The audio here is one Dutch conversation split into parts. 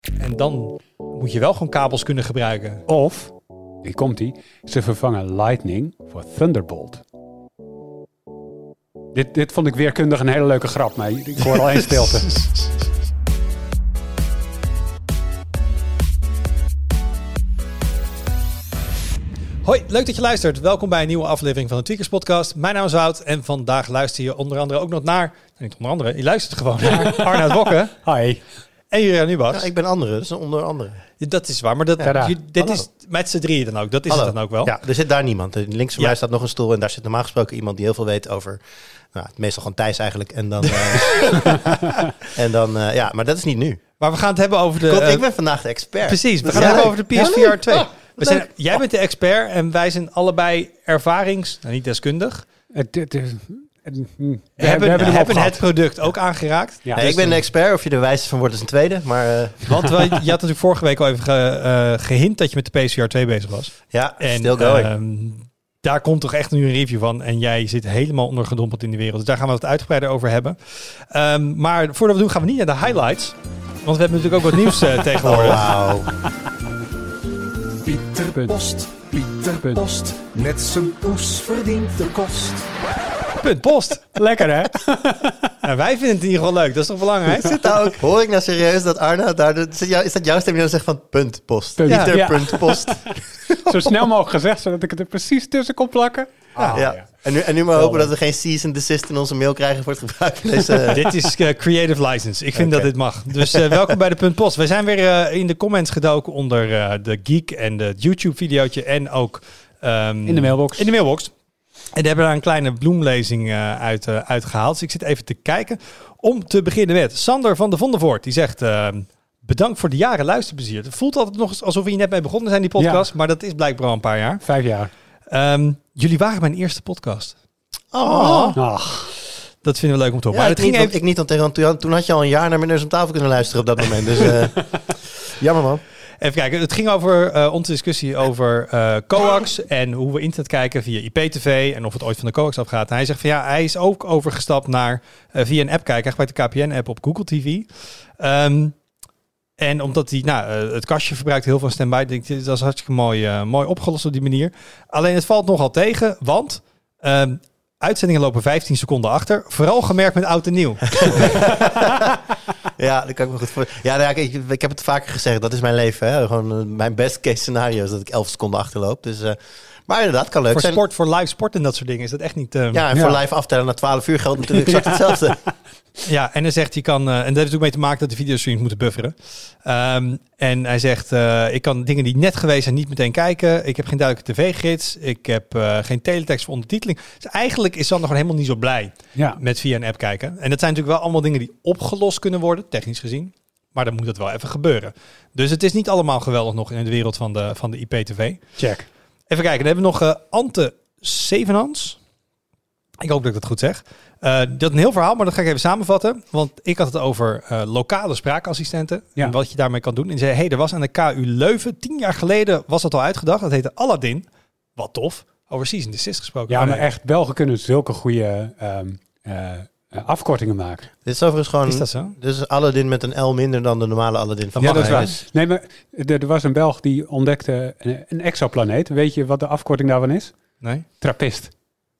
En dan moet je wel gewoon kabels kunnen gebruiken. Of, hier komt die, ze vervangen Lightning voor Thunderbolt. Dit, dit vond ik weerkundig een hele leuke grap, maar ik hoor al één stilte. Hoi, leuk dat je luistert. Welkom bij een nieuwe aflevering van de Tweakers Podcast. Mijn naam is Wout en vandaag luister je onder andere ook nog naar... Niet onder andere, je luistert gewoon naar Arnoud Bokke Hi. En Julian Nubas. Ja, ik ben andere, dus onder andere. Dat is waar, maar dat, Ja, je- dit hallo. is met z'n drieën dan ook. Dat is Hallo. het dan ook wel. Ja, er zit daar niemand. Links van Ja. mij staat nog een stoel en daar zit normaal gesproken iemand die heel veel weet over... Nou, meestal gewoon Thijs eigenlijk. En dan... eh, en dan eh, ja, maar dat is niet nu. Maar we gaan het hebben over de... Klopt, eh, ik ben vandaag de expert. Precies, we Dat gaan het hebben leuk. over de Ja, PSVR 2. leuk. Ah, we zijn, jij bent de expert en wij zijn allebei ervarings... Nou, niet deskundig. Het, het, het- we We hebben, hem hebben, het product ook aangeraakt. Ja, Nee, dus ik ben de dan- expert. Of je er wijs van wordt is een tweede. Maar eh, Want wij- je had natuurlijk vorige week al even ge, eh, gehint dat je met de PSVR 2 bezig was. ja, En still going. ehm, daar komt toch echt nu een review van. En jij zit helemaal ondergedompeld in de wereld. Dus daar gaan we het uitgebreider over hebben. Ehm, maar voordat we doen, gaan we niet naar de highlights. Want we hebben natuurlijk ook wat nieuws eh, oh, tegenwoordig. wauw. Pieter. Post, Pieter. Post, met zijn poes verdient de kost. Punt post. Lekker hè? En wij vinden het in ieder geval leuk. Dat is toch belangrijk? Zit daar ook, hoor ik nou serieus dat Arna daar... de- Is dat, jou- is dat jouw stem die dan zegt van punt post? Punt. Ja. punt post. Zo snel mogelijk gezegd, zodat ik het er precies tussen kon plakken. Ah, ja. En, nu, en nu maar hopen dat we geen cease and desist in onze mail krijgen voor het gebruik van deze... dit is eh, creative license. Ik vind dat dit mag. Dus eh, welkom bij de Punt Post. Wij zijn weer eh, in de comments gedoken onder eh, de Geek en de YouTube-videootje. En ook ehm, In de mailbox. In de mailbox. En daar hebben we daar een kleine bloemlezing eh, uit, eh, uitgehaald. Dus ik zit even te kijken. Om te beginnen met Sander van de Vondervoort. Die zegt... ehm, Bedankt voor de jaren luisterplezier. Het voelt altijd nog eens alsof we hier net mee begonnen zijn, die podcast. Maar dat is blijkbaar al een paar jaar. Vijf jaar. Ehm, jullie waren mijn eerste podcast. Oh. Ach, Dat vinden we leuk om te horen. Ja, maar ik, het ging niet, even... ik niet, want toen, toen had je al een jaar naar Meneer om tafel kunnen luisteren op dat moment. Dus eh, jammer man. Even kijken, het ging over eh, onze discussie over eh, coax en hoe we internet kijken via IPTV en of het ooit van de coax afgaat. En hij zegt van ja, hij is ook overgestapt naar eh, via een app kijken, eigenlijk bij de KPN-app op Google TV. Ehm, en omdat hij nou, het kastje verbruikt heel veel standby, denk ik, dat is hartstikke mooi, mooi opgelost op die manier. Alleen het valt nogal tegen, want ehm, uitzendingen lopen 15 seconden achter. Vooral gemerkt met oud en nieuw. Ja, dat kan ik me goed voor. Ja, nou ik heb het vaker gezegd, dat is mijn leven. Hè? Gewoon eh, mijn best case scenario is dat ik 11 seconden achterloop. Dus, eh, maar inderdaad, kan leuk voor zijn. sport, voor live sport en dat soort dingen is dat echt niet... ehm, Ja, en Ja. voor live aftellen na 12 uur geldt natuurlijk exact hetzelfde. Ja, en hij zegt, je kan, eh, en dat heeft natuurlijk mee te maken dat de videostreams moeten bufferen. Ehm, en hij zegt, eh, ik kan dingen die net geweest zijn niet meteen kijken. Ik heb geen duidelijke tv-gids. Ik heb eh, geen teletext voor ondertiteling. Dus eigenlijk is Sander gewoon helemaal niet zo blij ja. met via een app kijken. En dat zijn natuurlijk wel allemaal dingen die opgelost kunnen worden, technisch gezien. Maar dan moet dat wel even gebeuren. Dus het is niet allemaal geweldig nog in de wereld van de, van de IPTV. Check. Even kijken, dan hebben we nog eh, Ante Zevenhans. Ik hoop dat ik dat goed zeg. Eh, dat is een heel verhaal, maar dat ga ik even samenvatten. Want ik had het over eh, lokale spraakassistenten. Ja. En wat je daarmee kan doen. En zei, hey, er was aan de KU Leuven, tien jaar geleden was dat al uitgedacht. Dat heette Aladdin. Wat tof. Over season desist gesproken. Ja, Oh, maar echt, Belgen kunnen zulke goede ehm, eh, eh, afkortingen maken. Dit is overigens gewoon... Is dat zo? Dus Aladdin met een L minder dan de normale Aladdin van Ja, dat is waar. Nee, maar er, er was een Belg die ontdekte een, een exoplaneet. Weet je wat de afkorting daarvan is? Nee? Trappist.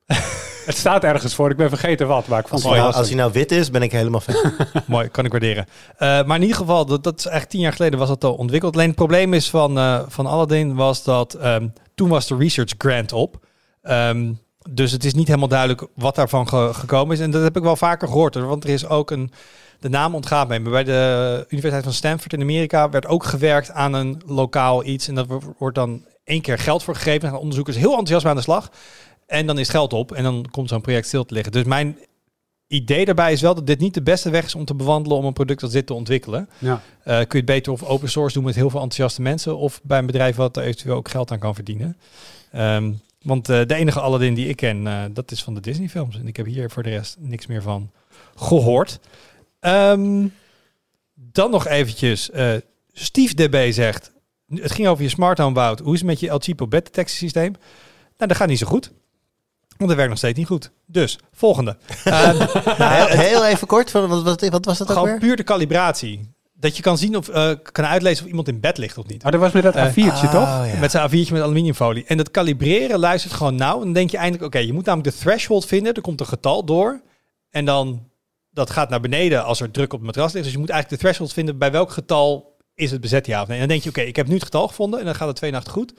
het staat ergens voor, ik ben vergeten wat, maar ik vond Als, het hij nou, als hij nou wit is, ben ik helemaal fan. Mooi, kan ik waarderen. Eh, maar in ieder geval, dat, dat is eigenlijk tien jaar geleden was dat al ontwikkeld. Alleen het probleem is van, eh, van Aladdin was dat ehm, toen was de research grant op. Ehm, dus het is niet helemaal duidelijk wat daarvan ge- gekomen is. En dat heb ik wel vaker gehoord. hoor, Want er is ook een, de naam ontgaat mij. Maar bij de Universiteit van Stanford in Amerika werd ook gewerkt aan een lokaal iets. En dat wo- wordt dan één keer geld voor gegeven. Gaan onderzoekers heel enthousiast aan de slag. En dan is geld op en dan komt zo'n project stil te liggen. Dus mijn idee daarbij is wel dat dit niet de beste weg is om te bewandelen om een product als dit te ontwikkelen. Ja. Eh, kun je het beter of open source doen met heel veel enthousiaste mensen of bij een bedrijf wat er eventueel ook geld aan kan verdienen. Ehm, want eh, de enige Aladdin die ik ken, eh, dat is van de Disney films. En ik heb hier voor de rest niks meer van gehoord. Ehm, dan nog eventjes, eh Steve DB zegt, het ging over je smart home Wout. Hoe is het met je El Chipo bed detectiesysteem? Nou, dat gaat niet zo goed. Want dat werkt nog steeds niet goed. Dus, volgende. Nou, heel, heel even kort, wat, wat, wat was dat ook gewoon weer? puur de calibratie. Dat je kan zien of eh, kan uitlezen of iemand in bed ligt of niet. Oh, dat was met dat Eh, A4'tje, toch? Oh, ja. Met zijn A4'tje met aluminiumfolie. En dat kalibreren luistert gewoon nauw. En dan denk je eindelijk, oké, je moet namelijk de threshold vinden. Er komt een getal door. En dan, dat gaat naar beneden als er druk op het matras ligt. Dus je moet eigenlijk de threshold vinden bij welk getal is het bezet, ja of nee. En dan denk je, oké, ik heb nu het getal gevonden. En dan gaat het twee nachten goed.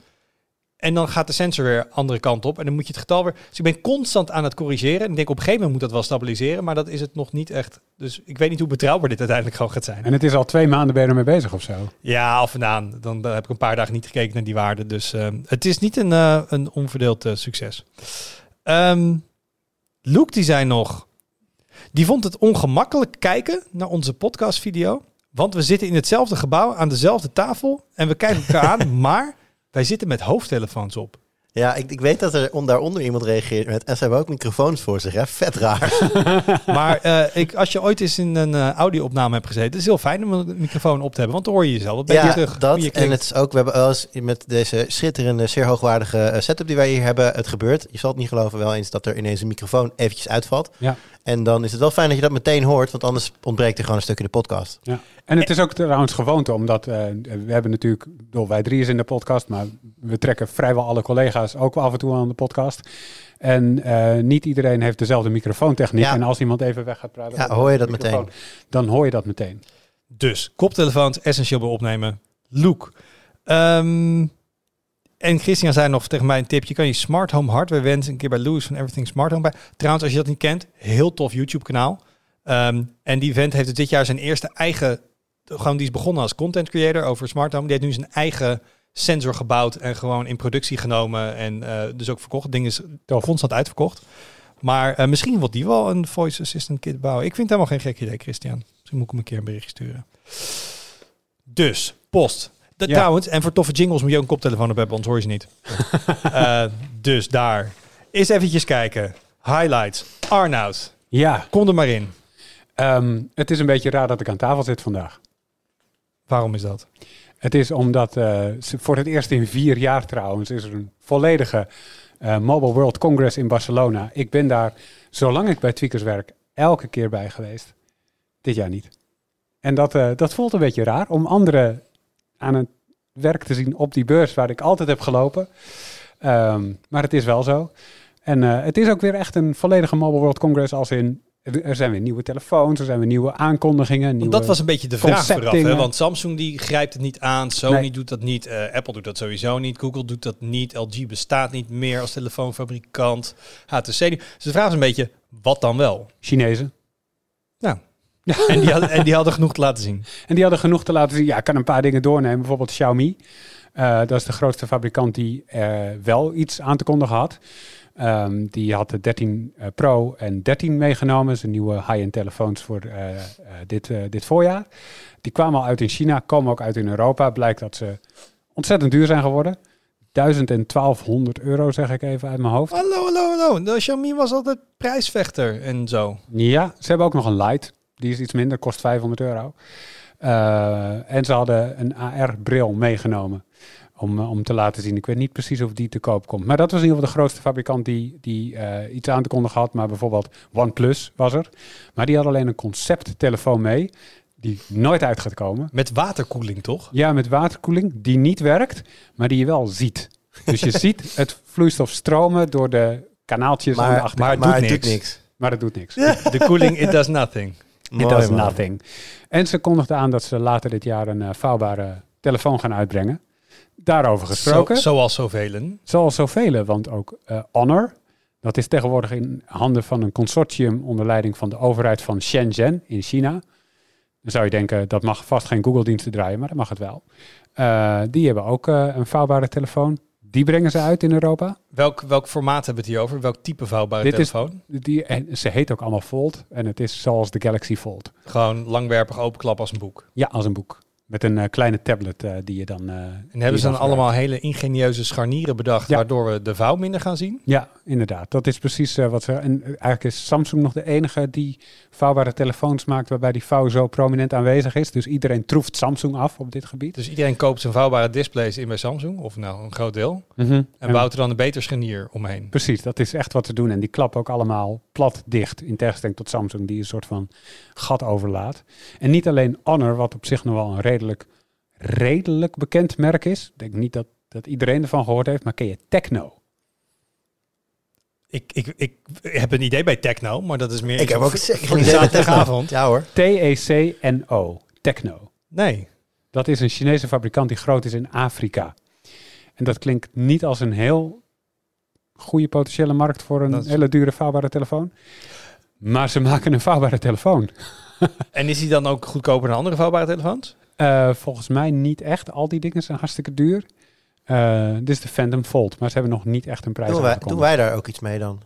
En dan gaat de sensor weer andere kant op. En dan moet je het getal weer... Dus ik ben constant aan het corrigeren. En ik denk, op een gegeven moment moet dat wel stabiliseren. Maar dat is het nog niet echt. Dus ik weet niet hoe betrouwbaar dit uiteindelijk gewoon gaat zijn. En het is al twee maanden ben je ermee bezig of zo. Ja, af en aan. Dan eh, heb ik een paar dagen niet gekeken naar die waarde. Dus eh, het is niet een, eh, een onverdeeld eh, succes. Ehm Luke die zei nog... Die vond het ongemakkelijk kijken naar onze podcastvideo. Want we zitten in hetzelfde gebouw aan dezelfde tafel. En we kijken elkaar aan. Maar wij zitten met hoofdtelefoons op. Ja, ik, ik weet dat er on, daaronder iemand reageert met... En ze hebben ook microfoons voor zich, hè? Vet raar. Maar eh, ik, als je ooit eens in een eh, audio-opname hebt gezeten... het is heel fijn om een microfoon op te hebben. Want dan hoor je jezelf. Dan ben je ja, terug. dat. je En het is ook, we hebben wel eens met deze schitterende, zeer hoogwaardige eh, setup die wij hier hebben, het gebeurt. Je zal het niet geloven wel eens dat er ineens een microfoon eventjes uitvalt. Ja. En dan is het wel fijn dat je dat meteen hoort, want anders ontbreekt er gewoon een stuk in de podcast. Ja. En het is ook trouwens gewoonte, omdat eh, we hebben natuurlijk, bedoel, wij drie is in de podcast, maar we trekken vrijwel alle collega's ook wel af en toe aan de podcast. En eh, niet iedereen heeft dezelfde microfoontechniek. Ja. En als iemand even weg gaat praten, Ja, hoor je dat microfoon, Dan hoor je dat meteen. Dus koptelefoons essentieel bij opnemen. Look. Ehm, en Christian zei nog tegen mij een tip. Je kan je smart home hardware wensen. Een keer bij Louis van Everything Smart Home bij. Trouwens, als je dat niet kent, heel tof YouTube kanaal. Ehm, en die vent heeft het dit jaar zijn eerste eigen... Gewoon die is begonnen als content creator over smart home. Die heeft nu zijn eigen sensor gebouwd en gewoon in productie genomen. En eh, dus ook verkocht. Het ding is constant uitverkocht. Maar eh, misschien wil die wel een voice assistant kit bouwen. Ik vind het helemaal geen gek idee, Christian. Misschien moet ik hem een keer een berichtje sturen. Dus, post. Ja. Trouwens, en voor toffe jingles moet je ook een koptelefoon op hebben, anders hoor je ze niet. Eh, dus daar. Eens eventjes kijken. Highlights. Arnoud, Ja, kom er maar in. ehm, het is een beetje raar dat ik aan tafel zit vandaag. Waarom is dat? Het is omdat eh, voor het eerst in vier jaar trouwens is er een volledige eh, Mobile World Congress in Barcelona. Ik ben daar, zolang ik bij Tweakers werk, elke keer bij geweest. Dit jaar niet. En dat, eh, dat voelt een beetje raar om anderen aan het werk te zien op die beurs waar ik altijd heb gelopen. Ehm, maar het is wel zo. En het is ook weer echt een volledige Mobile World Congress als in... er- zijn weer nieuwe telefoons, er zijn weer nieuwe aankondigingen. Nieuwe, dat was een beetje de vraag vooraf. Hè? Want Samsung die grijpt het niet aan. Sony Nee. doet dat niet. eh, Apple doet dat sowieso niet. Google doet dat niet. LG bestaat niet meer als telefoonfabrikant. HTC. Dus de vraag is een beetje, wat dan wel? Chinezen. En die, hadden, en die hadden genoeg te laten zien. En die hadden genoeg te laten zien. Ja, ik kan een paar dingen doornemen. Bijvoorbeeld Xiaomi. Eh, dat is de grootste fabrikant die eh, wel iets aan te kondigen had. Ehm, die had de 13 eh, Pro en 13 meegenomen. Zijn nieuwe high-end telefoons voor eh, eh, dit, eh, dit voorjaar. Die kwamen al uit in China, komen ook uit in Europa. Blijkt dat ze ontzettend duur zijn geworden. 1000 en 1200 euro, zeg ik even uit mijn hoofd. Hallo, hallo, hallo. De Xiaomi was altijd prijsvechter en zo. Ja, ze hebben ook nog een Lite. Die is iets minder, kost 500 euro. En ze hadden een AR-bril meegenomen om, eh, om te laten zien. Ik weet niet precies of die te koop komt. Maar dat was in ieder geval de grootste fabrikant die, die eh, iets aan te kondigen had. Maar bijvoorbeeld OnePlus was er. Maar die had alleen een concepttelefoon mee, die nooit uit gaat komen. Met waterkoeling, toch? Ja, met waterkoeling, die niet werkt, maar die je wel ziet. Dus je ziet het vloeistof stromen door de kanaaltjes aan de Maar, achterkant. maar, maar het het doet doet niks. niks. Maar het doet niks. De koeling, it does nothing. It Mooi, does man. nothing. En ze kondigden aan dat ze later dit jaar een eh, vouwbare telefoon gaan uitbrengen. Daarover gesproken. Zo, zoals zoveel. Zoals zoveel, want ook eh, Honor. Dat is tegenwoordig in handen van een consortium onder leiding van de overheid van Shenzhen in China. Dan zou je denken, dat mag vast geen Google-diensten draaien, maar dat mag het wel. Eh, die hebben ook eh, een vouwbare telefoon. Die brengen ze uit in Europa. Welk, welk formaat hebben we het hier over? Welk type vouwbare Dit is- telefoon? Die, en ze heet ook allemaal Fold. En het is zoals de Galaxy Fold. Gewoon langwerpig openklap als een boek. Ja, als een boek. Met een eh, kleine tablet eh, die je dan... eh, En hebben ze dan allemaal hele ingenieuze scharnieren bedacht, Ja. waardoor we de vouw minder gaan zien? Ja, inderdaad. Dat is precies eh, wat ze... En eigenlijk is Samsung nog de enige die vouwbare telefoons maakt... waarbij die vouw zo prominent aanwezig is. Dus iedereen troeft Samsung af op dit gebied. Dus iedereen koopt zijn vouwbare displays in bij Samsung, of nou een groot deel, Mhm. en bouwt er dan een beter scharnier omheen. Precies, dat is echt wat ze doen. En die klappen ook allemaal plat dicht. In tegenstelling tot Samsung, die een soort van gat overlaat. En niet alleen Honor, wat op zich nog wel een redelijk, redelijk bekend merk is. Ik denk niet dat, dat iedereen ervan gehoord heeft, maar ken je Techno? Ik, ik, ik heb een idee bij Techno, maar dat is meer Ik heb ook de idee. Ja hoor. T-E-C-N-O, Techno. Nee. Dat is een Chinese fabrikant die groot is in Afrika. En dat klinkt niet als een heel goede potentiële markt voor een is- hele dure vouwbare telefoon. Maar ze maken een vouwbare telefoon. En is die dan ook goedkoper dan andere vouwbare telefoons? Eh, volgens mij niet echt. Al die dingen zijn hartstikke duur. Eh, dit is de Phantom Fold, maar ze hebben nog niet echt een prijs Doen wij, doen wij daar ook iets mee dan?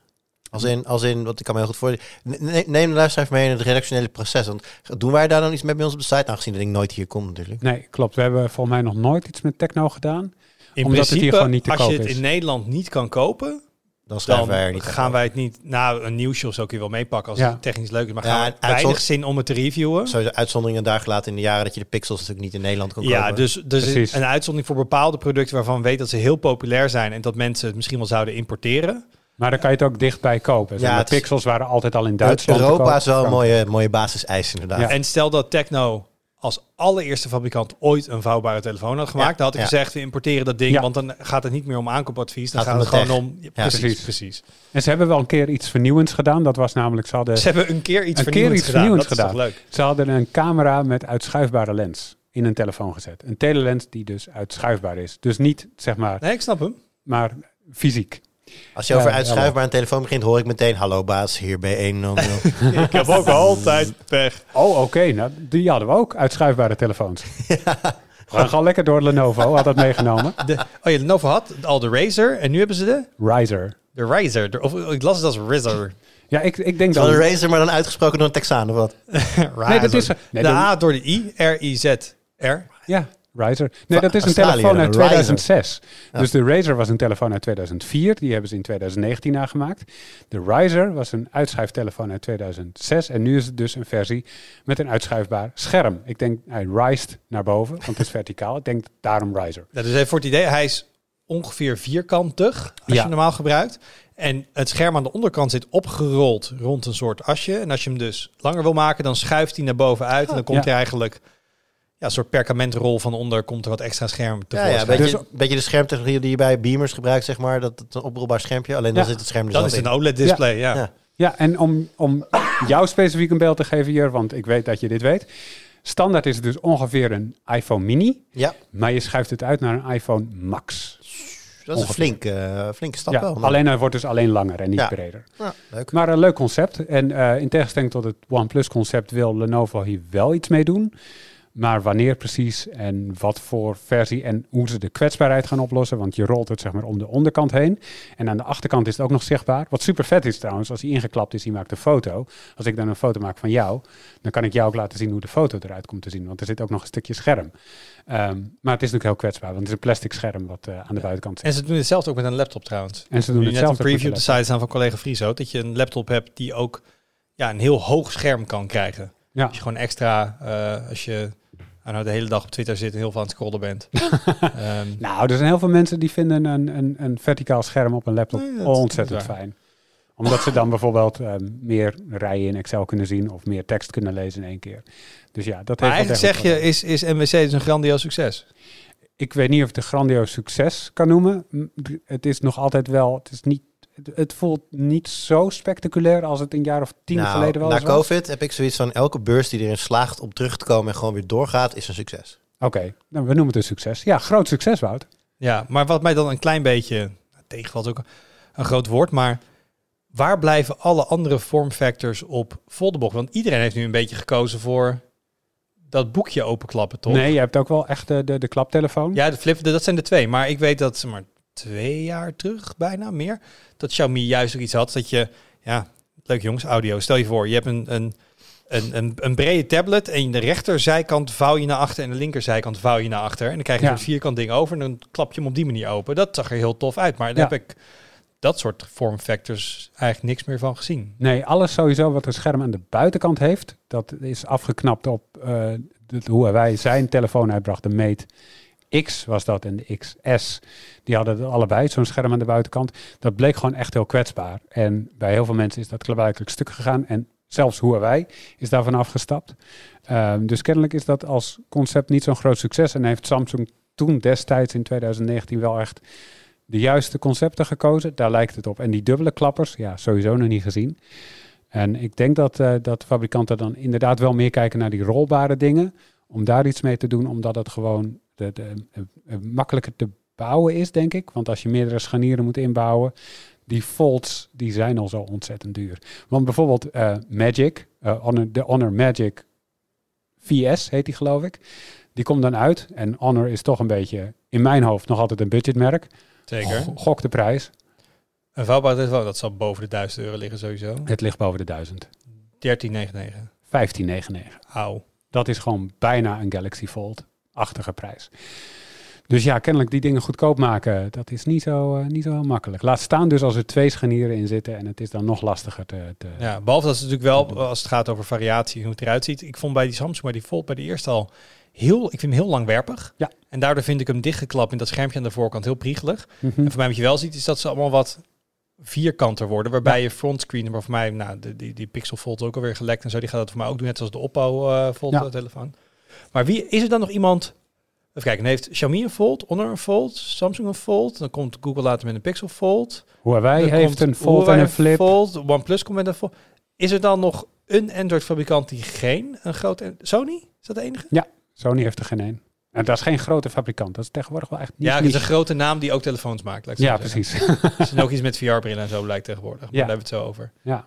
Als in, als in, wat ik kan me heel goed voorstellen. Ne- Neem de luisteraar even mee in het redactionele proces. Want doen wij daar dan iets mee bij ons op de site? Aangezien dat ik nooit hier kom natuurlijk. Nee, klopt. We hebben volgens mij nog nooit iets met techno gedaan. In Omdat het hier gewoon niet te als je het is. in Nederland niet kan kopen, Dan schrijven dan wij er niet gaan aan. wij het niet... Nou, een nieuwsje of zo kun je wel meepakken als Ja. het technisch leuk is. Maar Ja, gaan we weinig zin om het te reviewen. Sowieso uitzonderingen daar gelaten in de jaren dat je de pixels natuurlijk niet in Nederland kon Ja, kopen. dus, dus Precies. een uitzondering voor bepaalde producten waarvan we weten dat ze heel populair zijn en dat mensen het misschien wel zouden importeren. Maar dan kan je het ook dichtbij kopen. Ja, Ja, de pixels waren altijd al in Duitsland. te Europa is wel een mooie, mooie basiseis inderdaad. Ja. En stel dat Techno als allereerste fabrikant ooit een vouwbare telefoon had gemaakt, Ja, dan had ik ja. gezegd, we importeren dat ding, Ja. want dan gaat het niet meer om aankoopadvies, dan Gaat het gewoon om... Ja, precies, precies. precies. En ze hebben wel een keer iets vernieuwends gedaan. Dat was namelijk, ze hadden, Ze hebben een keer iets Een keer vernieuwends iets gedaan. vernieuwends dat is gedaan. toch leuk? ze hadden een camera met uitschuifbare lens in een telefoon gezet. Een telelens die dus uitschuifbaar is. Dus niet, zeg maar, Nee, ik snap hem. maar fysiek. Als je over uitschuifbaar een telefoon begint, hoor ik meteen... Hallo baas, hier bij 1 ik heb ook altijd pech. Oh, oké. Nou, die hadden we ook, uitschuifbare telefoons. We gaan gewoon lekker door Lenovo, had dat meegenomen. De, oh ja, Lenovo had al de Razer en nu hebben ze de, Riser. de Razer. De- of ik las het als Razer. Ja, ik, ik denk Wel dan... een Razer, maar dan uitgesproken door een Texaan of wat? Nee, dat is... Nee, de dat- A door de I, R-I-Z-R. Ja, Riser. Nee, dat is een Australië, telefoon uit een Riser. 2006. Ja. Dus de Razer was een telefoon uit 2004. Die hebben ze in 2019 nagemaakt. De Riser was een uitschuiftelefoon uit 2006. En nu is het dus een versie met een uitschuifbaar scherm. Ik denk, hij rised naar boven, want het is verticaal. Ik denk daarom Riser. Ja, dus even voor het idee, hij is ongeveer vierkantig als je Ja. normaal gebruikt. En het scherm aan de onderkant zit opgerold rond een soort asje. En als je hem dus langer wil maken, dan schuift hij naar boven uit. En dan komt Ja. er eigenlijk ja, een soort perkamentrol van onder, komt er wat extra scherm Ja, tevoorschijn. ja, een beetje, Dus- beetje de schermtechnologie die je bij Beamers gebruikt, zeg maar. Dat het een oprolbaar schermpje, alleen dan Ja. zit het scherm er Dan zelf is een OLED-display, ja. Ja. Ja, en om, om jou specifiek een beeld te geven hier, want ik weet dat je dit weet. Standaard is het dus ongeveer een iPhone mini. Ja, Maar je schuift het uit naar een iPhone Max. dat is een flinke, eh, flinke stap Ja, wel. maar- alleen hij wordt dus alleen langer en niet Ja. breder. Ja, leuk. Maar een leuk concept. En eh, in tegenstelling tot het OnePlus concept wil Lenovo hier wel iets mee doen. Maar wanneer precies en wat voor versie en hoe ze de kwetsbaarheid gaan oplossen. Want je rolt het zeg maar om de onderkant heen. En aan de achterkant is het ook nog zichtbaar. Wat super vet is trouwens, als hij ingeklapt is, die maakt een foto. Als ik dan een foto maak van jou, dan kan ik jou ook laten zien hoe de foto eruit komt te zien. Want er zit ook nog een stukje scherm. Ehm, maar het is natuurlijk heel kwetsbaar, want het is een plastic scherm wat eh, aan de buitenkant zit. En ze doen hetzelfde ook met een laptop trouwens. En ze doen Nu net een hetzelfde. preview op de de site staan van collega Friso. Dat je een laptop hebt die ook ja, een heel hoog scherm kan krijgen. Ja. Als je gewoon extra, eh, als je nou, de hele dag op Twitter zit en heel veel aan het scrollen bent. Ehm, Nou, er zijn heel veel mensen die vinden een, een, een verticaal scherm op een laptop Nee, ontzettend fijn. Omdat ze dan bijvoorbeeld ehm, meer rijen in Excel kunnen zien of meer tekst kunnen lezen in één keer. Dus ja, dat maar heeft eigenlijk zeg je, is, is MWC dus een grandioos succes? Ik weet niet of het een grandioos succes kan noemen. Het is nog altijd wel, het is niet, het, het voelt niet zo spectaculair als het een jaar of tien Nou, geleden wel na was. COVID heb ik zoiets van elke beurs die erin slaagt om terug te komen en gewoon weer doorgaat, is een succes. Oké, nou, we noemen het een succes. Ja, groot succes, Wout. Ja, maar wat mij dan een klein beetje tegenvalt, ook een groot woord, maar waar blijven alle andere vormfactors op foldable? Want iedereen heeft nu een beetje gekozen voor dat boekje openklappen, toch? Nee, je hebt ook wel echt de, de, de klaptelefoon. Ja, de flip, dat zijn de twee. Maar ik weet dat, zeg maar, twee jaar terug, bijna meer, dat Xiaomi juist ook iets had dat je, ja, leuk jongens, audio. Stel je voor, je hebt een, een een, een, een brede tablet en de rechterzijkant vouw je naar achter en de linkerzijkant vouw je naar achter. En dan krijg je Ja. een vierkant ding over en dan klap je hem op die manier open. Dat zag er heel tof uit, maar daar Ja. heb ik dat soort vorm factors eigenlijk niks meer van gezien. Nee, alles sowieso wat een scherm aan de buitenkant heeft, dat is afgeknapt op eh, de, hoe wij zijn telefoon uitbracht. De Mate X was dat en de XS. Die hadden allebei zo'n scherm aan de buitenkant. Dat bleek gewoon echt heel kwetsbaar. En bij heel veel mensen is dat klaarblijkelijk stuk gegaan. En zelfs Huawei is daarvan afgestapt. Ehm, dus kennelijk is dat als concept niet zo'n groot succes. En heeft Samsung toen destijds in 2019 wel echt de juiste concepten gekozen. Daar lijkt het op. En die dubbele klappers, ja, sowieso nog niet gezien. En ik denk dat, eh, dat fabrikanten dan inderdaad wel meer kijken naar die rolbare dingen. Om daar iets mee te doen, omdat het gewoon de, de, eh, eh, makkelijker te bouwen is, denk ik. Want als je meerdere scharnieren moet inbouwen, die folds, die zijn al zo ontzettend duur. Want bijvoorbeeld eh, Magic, Honor, de Honor Magic VS heet die geloof ik. Die komt dan uit. En Honor is toch een beetje, in mijn hoofd, nog altijd een budgetmerk. Zeker. Go- Gok de prijs. Een vouwbaar telefoon, dat zal boven de 1000 euro liggen sowieso. Het ligt boven de 1000. 1399. 1599. Auw. Dat is gewoon bijna een Galaxy Fold-achtige prijs. Dus ja, kennelijk die dingen goedkoop maken, dat is niet zo, eh, niet zo heel makkelijk. Laat staan dus als er twee scharnieren in zitten en het is dan nog lastiger te... te Ja, behalve dat het natuurlijk wel, als het gaat over variatie, hoe het eruit ziet. Ik vond bij die Samsung, bij die Fold, bij de eerste al heel, ik vind hem heel langwerpig. Ja. En daardoor vind ik hem dichtgeklapt in dat schermpje aan de voorkant heel priegelig. Mhm. En voor mij wat je wel ziet, is dat ze allemaal wat vierkanter worden. Waarbij je frontscreen, maar voor mij, nou, de, die, die Pixel Fold ook alweer gelekt en zo. Die gaat dat voor mij ook doen, net zoals de Oppo eh Fold Ja. eh, telefoon. Maar wie, is er dan nog iemand... Even kijken, dan heeft Xiaomi een Fold, Honor een Fold, Samsung een Fold. Dan komt Google later met een Pixel Fold. Huawei Dan heeft een Fold Huawei en een Flip. Fold, OnePlus komt met een Fold. Is er dan nog een Android-fabrikant die geen een grote... Sony? Is dat de enige? Sony heeft er geen één. En dat is geen grote fabrikant. Dat is tegenwoordig wel echt niet ja, het is een grote naam die ook telefoons maakt. Ja, precies. Er is ook iets met VR-brillen en zo blijkt tegenwoordig. Maar Ja. daar hebben we het zo over. ja.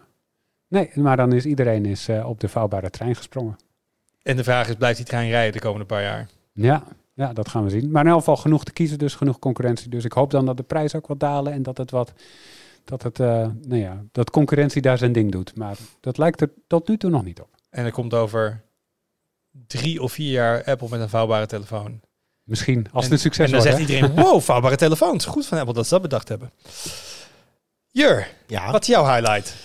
Nee, maar dan is iedereen is, eh, op de vouwbare trein gesprongen. En de vraag is, blijft die trein rijden de komende paar jaar? Ja, ja, dat gaan we zien. Maar in elk geval genoeg te kiezen, dus genoeg concurrentie. Dus ik hoop dan dat de prijs ook wat dalen en dat het wat, dat het, eh, nou ja, dat concurrentie daar zijn ding doet. Maar dat lijkt er tot nu toe nog niet op. En er komt over drie of vier jaar Apple met een vouwbare telefoon. Misschien, als en, het een succes En dan wordt. zegt iedereen, wow, vouwbare telefoons. Goed van Apple dat ze dat bedacht hebben. Jur, Ja. wat is jouw highlight?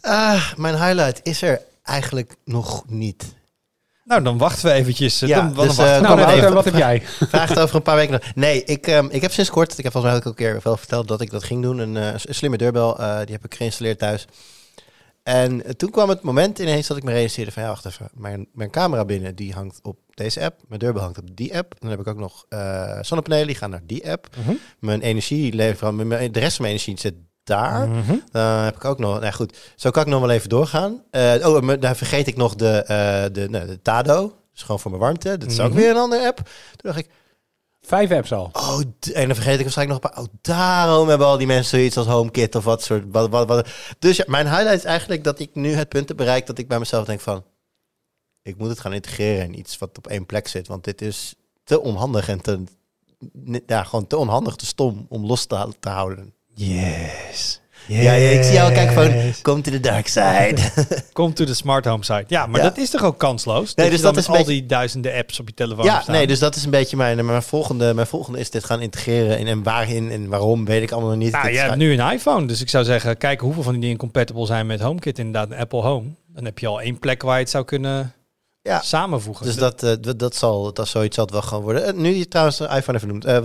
Ah, mijn highlight is er eigenlijk nog niet. Nou, dan wachten we eventjes. Ja, dan, dan dus, wachten eh, we Nou, even. Wat heb jij? Vraag het over een paar weken nog. Nee, ik, ehm, ik heb sinds kort, ik heb volgens mij ook al een keer wel verteld dat ik dat ging doen. Een, eh, een slimme deurbel, eh, die heb ik geïnstalleerd thuis. En toen kwam het moment ineens dat ik me realiseerde van ja, wacht even. Mijn, mijn camera binnen, die hangt op deze app. Mijn deurbel hangt op die app. Dan heb ik ook nog eh, zonnepanelen, die gaan naar die app. Mhm. Mijn energielever, mijn- de rest van mijn energie zit daar. Mhm. Dan heb ik ook nog, nou goed, zo kan ik nog wel even doorgaan. Eh, oh, maar daar vergeet ik nog de, eh, de, nou, de Tado. Dat is gewoon voor mijn warmte. Dat is ook Mhm. weer een andere app. Toen dacht ik, Vijf apps al. oh, en dan vergeet ik waarschijnlijk nog een paar. Oh, daarom hebben al die mensen zoiets als HomeKit of wat soort. Wat, wat, wat. Dus ja, mijn highlight is eigenlijk dat ik nu het punt heb bereikt dat ik bij mezelf denk van, ik moet het gaan integreren in iets wat op één plek zit. Want dit is te onhandig en te, ja, gewoon te onhandig, te stom om los te, te houden. Yes. Ja, ja, ik zie jou kijken van, come to the dark side. Come to the smart home site. Ja, maar Ja. dat is toch ook kansloos? Nee, dus dat is al die duizenden apps op je telefoon Ja, staan. nee, dus dat is een beetje mijn, mijn, volgende, mijn volgende is dit gaan integreren. En, en waarin en waarom weet ik allemaal nog niet. Nou, Dit je hebt nu een iPhone, dus ik zou zeggen, kijk hoeveel van die dingen compatible zijn met HomeKit, inderdaad, Apple Home. Dan heb je al één plek waar je het zou kunnen Ja. samenvoegen. Dus dat, eh, dat, zal, dat zoiets zal het wel gewoon worden. Eh, nu je trouwens de iPhone even noemt. eh,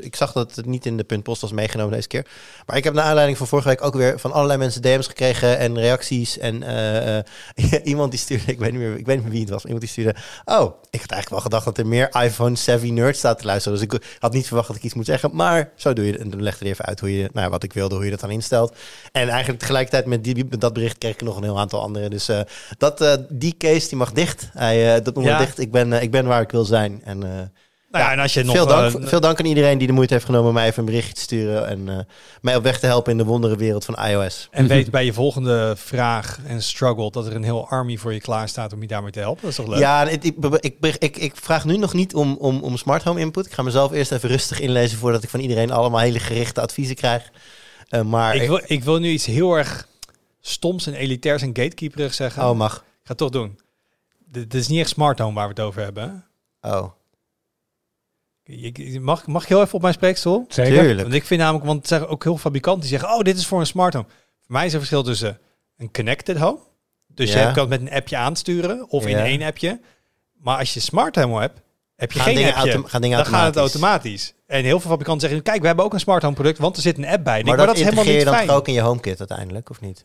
ik zag dat het niet in de puntpost was meegenomen deze keer. Maar ik heb naar aanleiding van vorige week ook weer van allerlei mensen DM's gekregen en reacties. En iemand die stuurde, ik weet, niet meer, ik weet niet meer wie het was, iemand die stuurde... Oh, ik had eigenlijk wel gedacht dat er meer iPhone-savvy nerds staat te luisteren. Dus ik had niet verwacht dat ik iets moet zeggen. Maar zo doe je het. En toen legde hij even uit hoe je, nou, wat ik wilde, hoe je dat dan instelt. En eigenlijk tegelijkertijd met, die, met dat bericht kreeg ik nog een heel aantal andere. Dus dat, die case die mag dicht. Hij, eh, dat moet Ja. dicht. Ik ben, eh, ik ben waar ik wil zijn. En, eh, nou ja, en als je nog... veel, dank, veel dank aan iedereen die de moeite heeft genomen mij even een berichtje te sturen. En mij op weg te helpen in de wondere wereld van iOS. en weet bij je volgende vraag en struggle dat er een heel army voor je klaar staat om je daarmee te helpen. Dat is toch leuk? Ja, ik, ik, ik, ik, ik vraag nu nog niet om, om, om smart home input. Ik ga mezelf eerst even rustig inlezen voordat ik van iedereen allemaal hele gerichte adviezen krijg. Maar ik, wil, ik wil nu iets heel erg stoms en elitairs en gatekeeperig zeggen. Oh, mag. ga het toch doen. Dit is niet echt smart home waar we het over hebben. Oh, Je- je- Mag, mag ik heel even op mijn spreekstoel? Zeker. tuurlijk. Want ik vind namelijk, want het zeggen ook heel veel fabrikanten die zeggen, oh, dit is voor een smart home. Voor mij is er verschil tussen een connected home. Dus Ja. je kan het met een appje aansturen of in één appje. Maar als je smart home hebt, heb je Gaan geen dingen appje. autom- gaan dingen dan gaat het automatisch. En heel veel fabrikanten zeggen, kijk, we hebben ook een smart home product, want er zit een app bij. Ik Maar dat, is helemaal integreer je niet dan fijn. toch ook in je HomeKit uiteindelijk, of niet?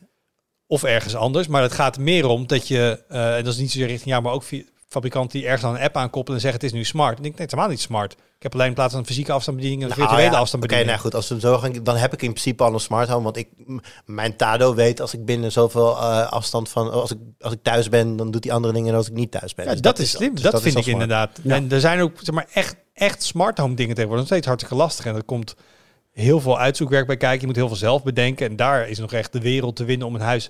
Of ergens anders. Maar het gaat meer om dat je, eh, en dat is niet zozeer richting jou, maar ook via fabrikanten die ergens aan een app aankoppelen en zeggen het is nu smart. Denk ik, nee, het is helemaal niet smart. Ik heb alleen in plaats van een fysieke afstandsbediening een Nou, virtuele ja, Oké, afstandsbediening. nou goed, als we hem zo gaan, dan heb ik in principe al een smart home. Want ik, mijn Tado weet als ik binnen zoveel eh, afstand van, als ik, als ik thuis ben, dan doet hij andere dingen dan als ik niet thuis ben. Ja, Dus dat, is slim. dus dat, vind ik smart. inderdaad. Ja. En er zijn ook zeg maar, echt, echt smart home dingen tegenwoordig. Nog steeds hartstikke lastig. En er komt heel veel uitzoekwerk bij kijken. Je moet heel veel zelf bedenken. En daar is nog echt de wereld te winnen om een huis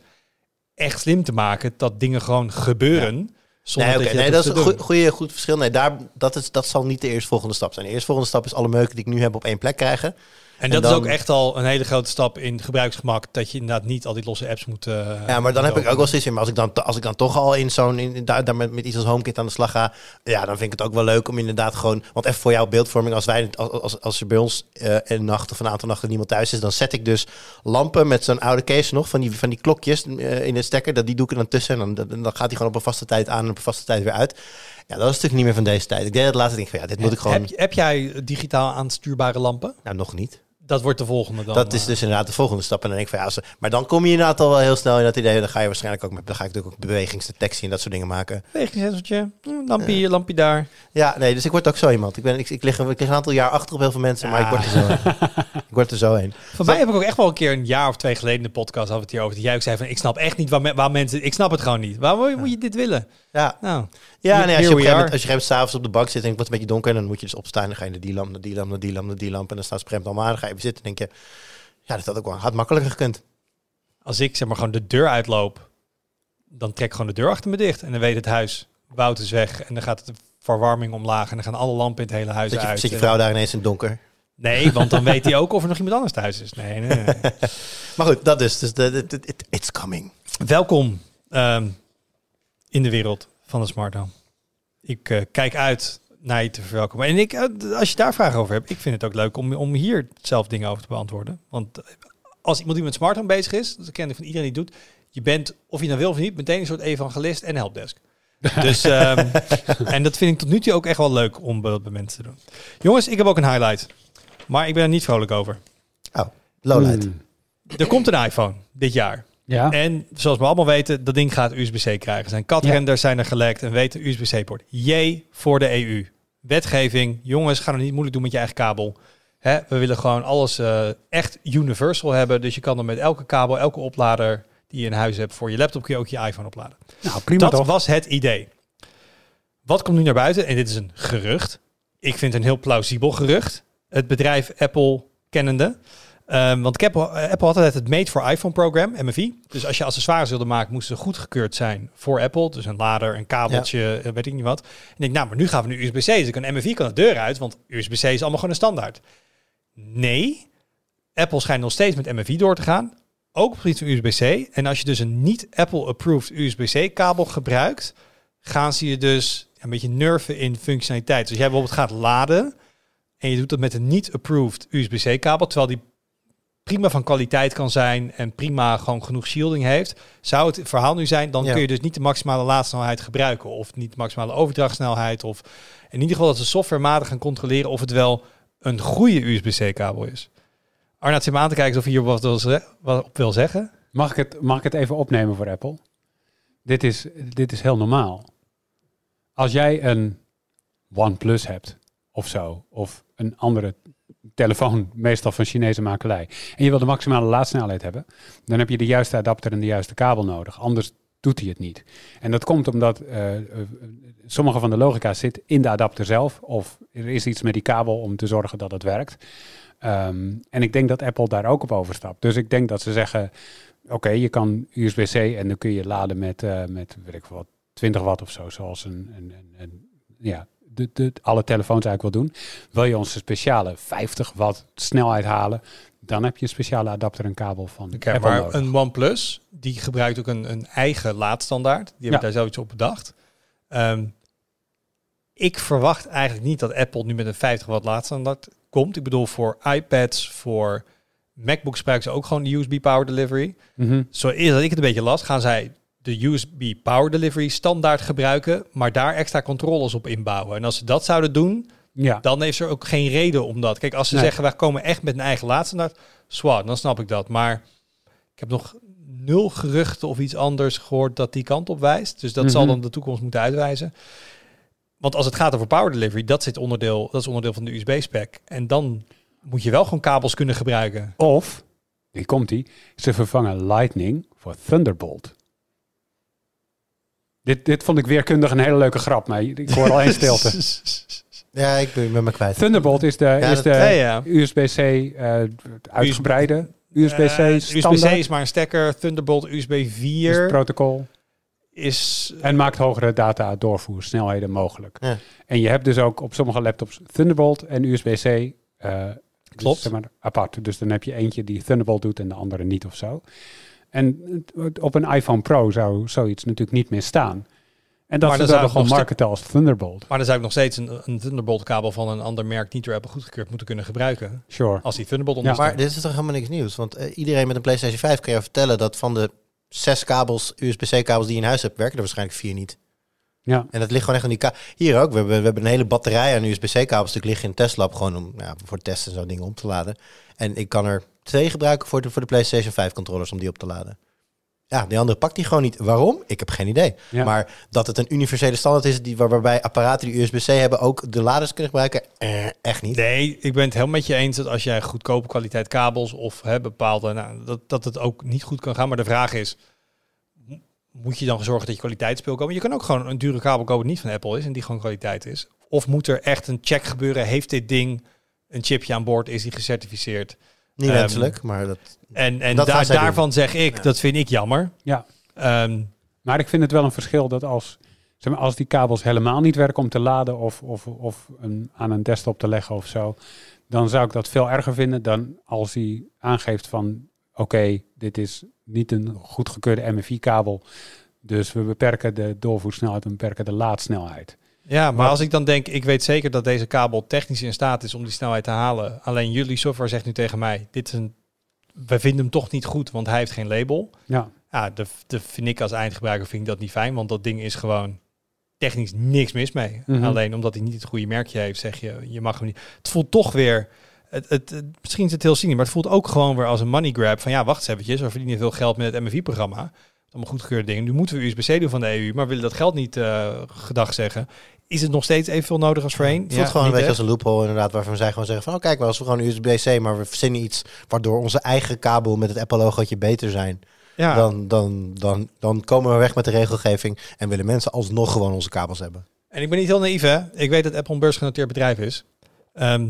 echt slim te maken. Dat dingen gewoon gebeuren. Zonder Nee, dat je nee, dat is een goed verschil. Nee, daar, dat, is, dat zal niet de eerstvolgende stap zijn. De eerstvolgende stap is alle meuken die ik nu heb op één plek krijgen. En dat is ook echt al een hele grote stap in gebruiksgemak. Dat je inderdaad niet al die losse apps moet... eh, Ja, maar dan heb ik ook wel zoiets in. Maar als ik dan, als ik dan toch al in zo'n, in, daar, daar met, met iets als HomeKit aan de slag ga, ja, dan vind ik het ook wel leuk om inderdaad gewoon, want even voor jouw beeldvorming, als wij, als, als, als er bij ons eh, een nacht of een aantal nachten niemand thuis is, dan zet ik dus lampen met zo'n oude case nog, van die, van die klokjes eh, in de stekker, dat die doe ik er dan tussen en dan, dan gaat die gewoon op een vaste tijd aan en op een vaste tijd weer uit. Ja, dat is natuurlijk niet meer van deze tijd. Ik deed het laatst denk ik van, ja, dit moet ik gewoon, Heb, heb jij digitaal aanstuurbare lampen? nou nog niet. Dat wordt de volgende dan. Dat is eh. dus inderdaad de volgende stap. En dan denk ik van ja, ze- maar dan kom je inderdaad al wel heel snel in dat idee. Dan ga je waarschijnlijk ook met, dan ga ik natuurlijk ook bewegingsdetectie en dat soort dingen maken. Bewegingssensortje, hm, lampje hier, lampje daar. Ja, nee, dus ik word ook zo iemand. Ik, ben, ik, ik, lig, ik lig een aantal jaar achter op heel veel mensen, maar ik word er zo Ik word er zo heen. Van mij heb ik ook echt wel een keer een jaar of twee geleden in de podcast had het hier over. Dat jij ook zei van, ik snap echt niet waar, waar mensen... Ik snap het gewoon niet. Waarom moet je dit willen? Ja, Nou, ja nee, als, je here op een we gegeven moment, als je op s'avonds op de bank zit en het wordt een beetje donker, dan moet je dus opstaan. Dan ga je naar die lamp, naar die lamp, naar die lamp, naar die lamp. En dan staat spremd allemaal aan. Dan ga je even zitten en denk je, ja, dat had ook wel had makkelijker gekund. als ik zeg maar gewoon de deur uitloop, dan trek ik gewoon de deur achter me dicht. En dan weet het huis, Wout is weg. En dan gaat de verwarming omlaag. En dan gaan alle lampen in het hele huis Zit je, uit. zit je En- vrouw daar ineens in het donker. Nee, want dan weet hij ook of er nog iemand anders thuis is. Nee, nee, nee. Maar goed, dat dus. dus de, de, de- it- it's coming. Welkom ehm, in de wereld van de smart home. Ik eh, kijk uit naar je te verwelkomen. En ik, eh, als je daar vragen over hebt, ik vind het ook leuk om, om hier zelf dingen over te beantwoorden. Want eh, als iemand die met smart home bezig is, dat ken ik van iedereen die het doet, je bent, of je nou wil of niet, meteen een soort evangelist en helpdesk. Dus, ehm, en dat vind ik tot nu toe ook echt wel leuk om bij, bij mensen te doen. Jongens, ik heb ook een highlight. Maar ik ben er niet vrolijk over. Lowlight. Hmm. Er komt een iPhone dit jaar. Ja. En zoals we allemaal weten, dat ding gaat USB-C krijgen. Zijn katrenders zijn er gelekt en weten USB-C-poort. Jee voor de EU. Wetgeving. Jongens, ga het niet moeilijk doen met je eigen kabel. Hè, we willen gewoon alles eh, echt universal hebben. Dus je kan dan met elke kabel, elke oplader die je in huis hebt voor je laptop, kun je ook je iPhone opladen. Nou, prima dat toch? was het idee. Wat komt nu naar buiten? En dit is een gerucht. Ik vind het een heel plausibel gerucht. Het bedrijf Apple kennende. Ehm, want Apple, eh, Apple had altijd het Made for iPhone program, MFI. Dus als je accessoires wilde maken, moesten ze goedgekeurd zijn voor Apple. Dus een lader, een kabeltje, eh, weet ik niet wat. En ik denk, nou, maar nu gaan we nu USB-C. Dus ik kan MFI kan de deur uit, want USB-C is allemaal gewoon een standaard. Nee, Apple schijnt nog steeds met MFI door te gaan. Ook op het gebied van USB-C. En als je dus een niet Apple-approved USB-C kabel gebruikt, gaan ze je dus een beetje nerven in functionaliteit. Dus jij bijvoorbeeld gaat laden en je doet dat met een niet-approved USB-C kabel, terwijl die prima van kwaliteit kan zijn en prima gewoon genoeg shielding heeft, zou het verhaal nu zijn, dan Ja. kun je dus niet de maximale laadsnelheid gebruiken of niet de maximale overdrachtsnelheid of in ieder geval dat ze softwarematig gaan controleren of het wel een goede USB-C kabel is. Arnaud zit me aan te kijken of hij hier wat, wat op wil zeggen. Mag ik, het, mag ik het even opnemen voor Apple? Dit is, dit is heel normaal. Als jij een OnePlus hebt of zo, of een andere telefoon, meestal van Chinese makelij, en je wil de maximale laadsnelheid hebben, dan heb je de juiste adapter en de juiste kabel nodig. Anders doet hij het niet. En dat komt omdat eh, eh, sommige van de logica zit in de adapter zelf, of er is iets met die kabel om te zorgen dat het werkt. Ehm, en ik denk dat Apple daar ook op overstapt. Dus ik denk dat ze zeggen, oké, je kan USB-C en dan kun je laden met, eh, met weet ik wat, 20 watt of zo, zoals een, een, een, een- ja, de, de, alle telefoons eigenlijk wil doen. Wil je onze speciale 50 watt snelheid halen, dan heb je een speciale adapter en kabel van Oké, Apple maar nodig. een OnePlus, die gebruikt ook een, een eigen laadstandaard. Die hebben Ja. daar zoiets op bedacht. Ehm, ik verwacht eigenlijk niet dat Apple nu met een 50 watt laadstandaard komt. Ik bedoel, voor iPads, voor MacBooks gebruiken ze ook gewoon de USB Power Delivery. Mhm. Zo eerder dat ik het een beetje las, gaan zij de USB Power Delivery standaard gebruiken, maar daar extra controles op inbouwen. En als ze dat zouden doen, Ja, dan heeft er ook geen reden om dat. Kijk, als ze Nee. zeggen, wij komen echt met een eigen laadstandaard, zwaar, dan snap ik dat. Maar ik heb nog nul geruchten of iets anders gehoord dat die kant op wijst. Dus dat zal Mhm. dan de toekomst moeten uitwijzen. Want als het gaat over power delivery, dat, zit onderdeel, dat is onderdeel van de USB-spec. En dan moet je wel gewoon kabels kunnen gebruiken. Of, hier komt die, ze vervangen Lightning voor Thunderbolt. Dit, dit vond ik weerkundig een hele leuke grap, maar ik hoor al één stilte. Ja, ik ben, ben me kwijt. Thunderbolt is de, is dat- de Ja, ja. USB-C eh, uitgebreide USB-C Eh, standaard USB-C is maar een stekker. Thunderbolt USB is 4 het protocol. is... En maakt hogere data doorvoersnelheden mogelijk. Ja. En je hebt dus ook op sommige laptops Thunderbolt en USB-C. eh, Klopt. dus zeg maar apart. Dus dan heb je eentje die Thunderbolt doet en de andere niet of zo. En op een iPhone Pro zou zoiets natuurlijk niet meer staan. En dat Maar ze zou gewoon marketen als Thunderbolt. Maar dan zou ik nog steeds een, een Thunderbolt kabel van een ander merk niet door Apple goedgekeurd moeten kunnen gebruiken. Sure. Als die Thunderbolt Ja. ondersteunt. Maar dit is toch helemaal niks nieuws? Want eh, iedereen met een PlayStation 5 kan je vertellen dat van de zes kabels, USB-C kabels die je in huis hebt, werken er waarschijnlijk vier niet. Ja. En dat ligt gewoon echt aan die ka Hier ook, we hebben, we hebben een hele batterij aan USB-C kabels stuk liggen in het testlab, gewoon om ja, voor testen en zo dingen om te laden. En ik kan er twee gebruiken voor de, voor de PlayStation 5 controllers om die op te laden. Ja, die andere pakt die gewoon niet. Waarom? Ik heb geen idee. Ja. Maar dat het een universele standaard is die, waar- waarbij apparaten die USB-C hebben ook de laders kunnen gebruiken, eh, echt niet. Nee, ik ben het helemaal met je eens dat als jij goedkope kwaliteit kabels of hè, bepaalde, nou, dat, dat het ook niet goed kan gaan. Maar de vraag is, moet je dan zorgen dat je kwaliteitsspeel komen? Je kan ook gewoon een dure kabel kopen die niet van Apple is en die gewoon kwaliteit is. Of moet er echt een check gebeuren? Heeft dit ding een chipje aan boord? Is die gecertificeerd? Niet wenselijk, maar dat... En, en Dat gaan daar, zij doen. daarvan zeg ik, Ja. dat vind ik jammer. Ja. Ehm, Maar ik vind het wel een verschil dat als, zeg maar, als die kabels helemaal niet werken om te laden of, of, of een, aan een desktop te leggen of zo, dan zou ik dat veel erger vinden dan als hij aangeeft van oké, dit is niet een goedgekeurde MFI-kabel, dus we beperken de doorvoersnelheid en beperken de laadsnelheid. Ja, maar als ik dan denk, ik weet zeker dat deze kabel technisch in staat is om die snelheid te halen. Alleen jullie software zegt nu tegen mij, dit is een, we vinden hem toch niet goed, want hij heeft geen label. Ja, Ja, de, de vind ik als eindgebruiker vind ik dat niet fijn, want dat ding is gewoon technisch niks mis mee. Mhm. Alleen omdat hij niet het goede merkje heeft, zeg je, je mag hem niet. Het voelt toch weer, het, het, het- misschien is het heel cynisch, maar het voelt ook gewoon weer als een money grab. Van ja, wacht eens eventjes, we verdienen veel geld met het MFI-programma. Allemaal goedgekeurde dingen. Nu moeten we USB-C doen van de EU, maar willen dat geld niet eh, gedag zeggen. Is het nog steeds evenveel nodig als voorheen? Het voelt gewoon een beetje als een loophole inderdaad, waarvan zij gewoon zeggen van, oh kijk maar, als we gewoon USB-C, maar we verzinnen iets waardoor onze eigen kabel met het Apple-logootje beter zijn, ja. dan, dan, dan, dan komen we weg met de regelgeving en willen mensen alsnog gewoon onze kabels hebben. En ik ben niet heel naïef, hè. Ik weet dat Apple een beursgenoteerd bedrijf is. Ehm,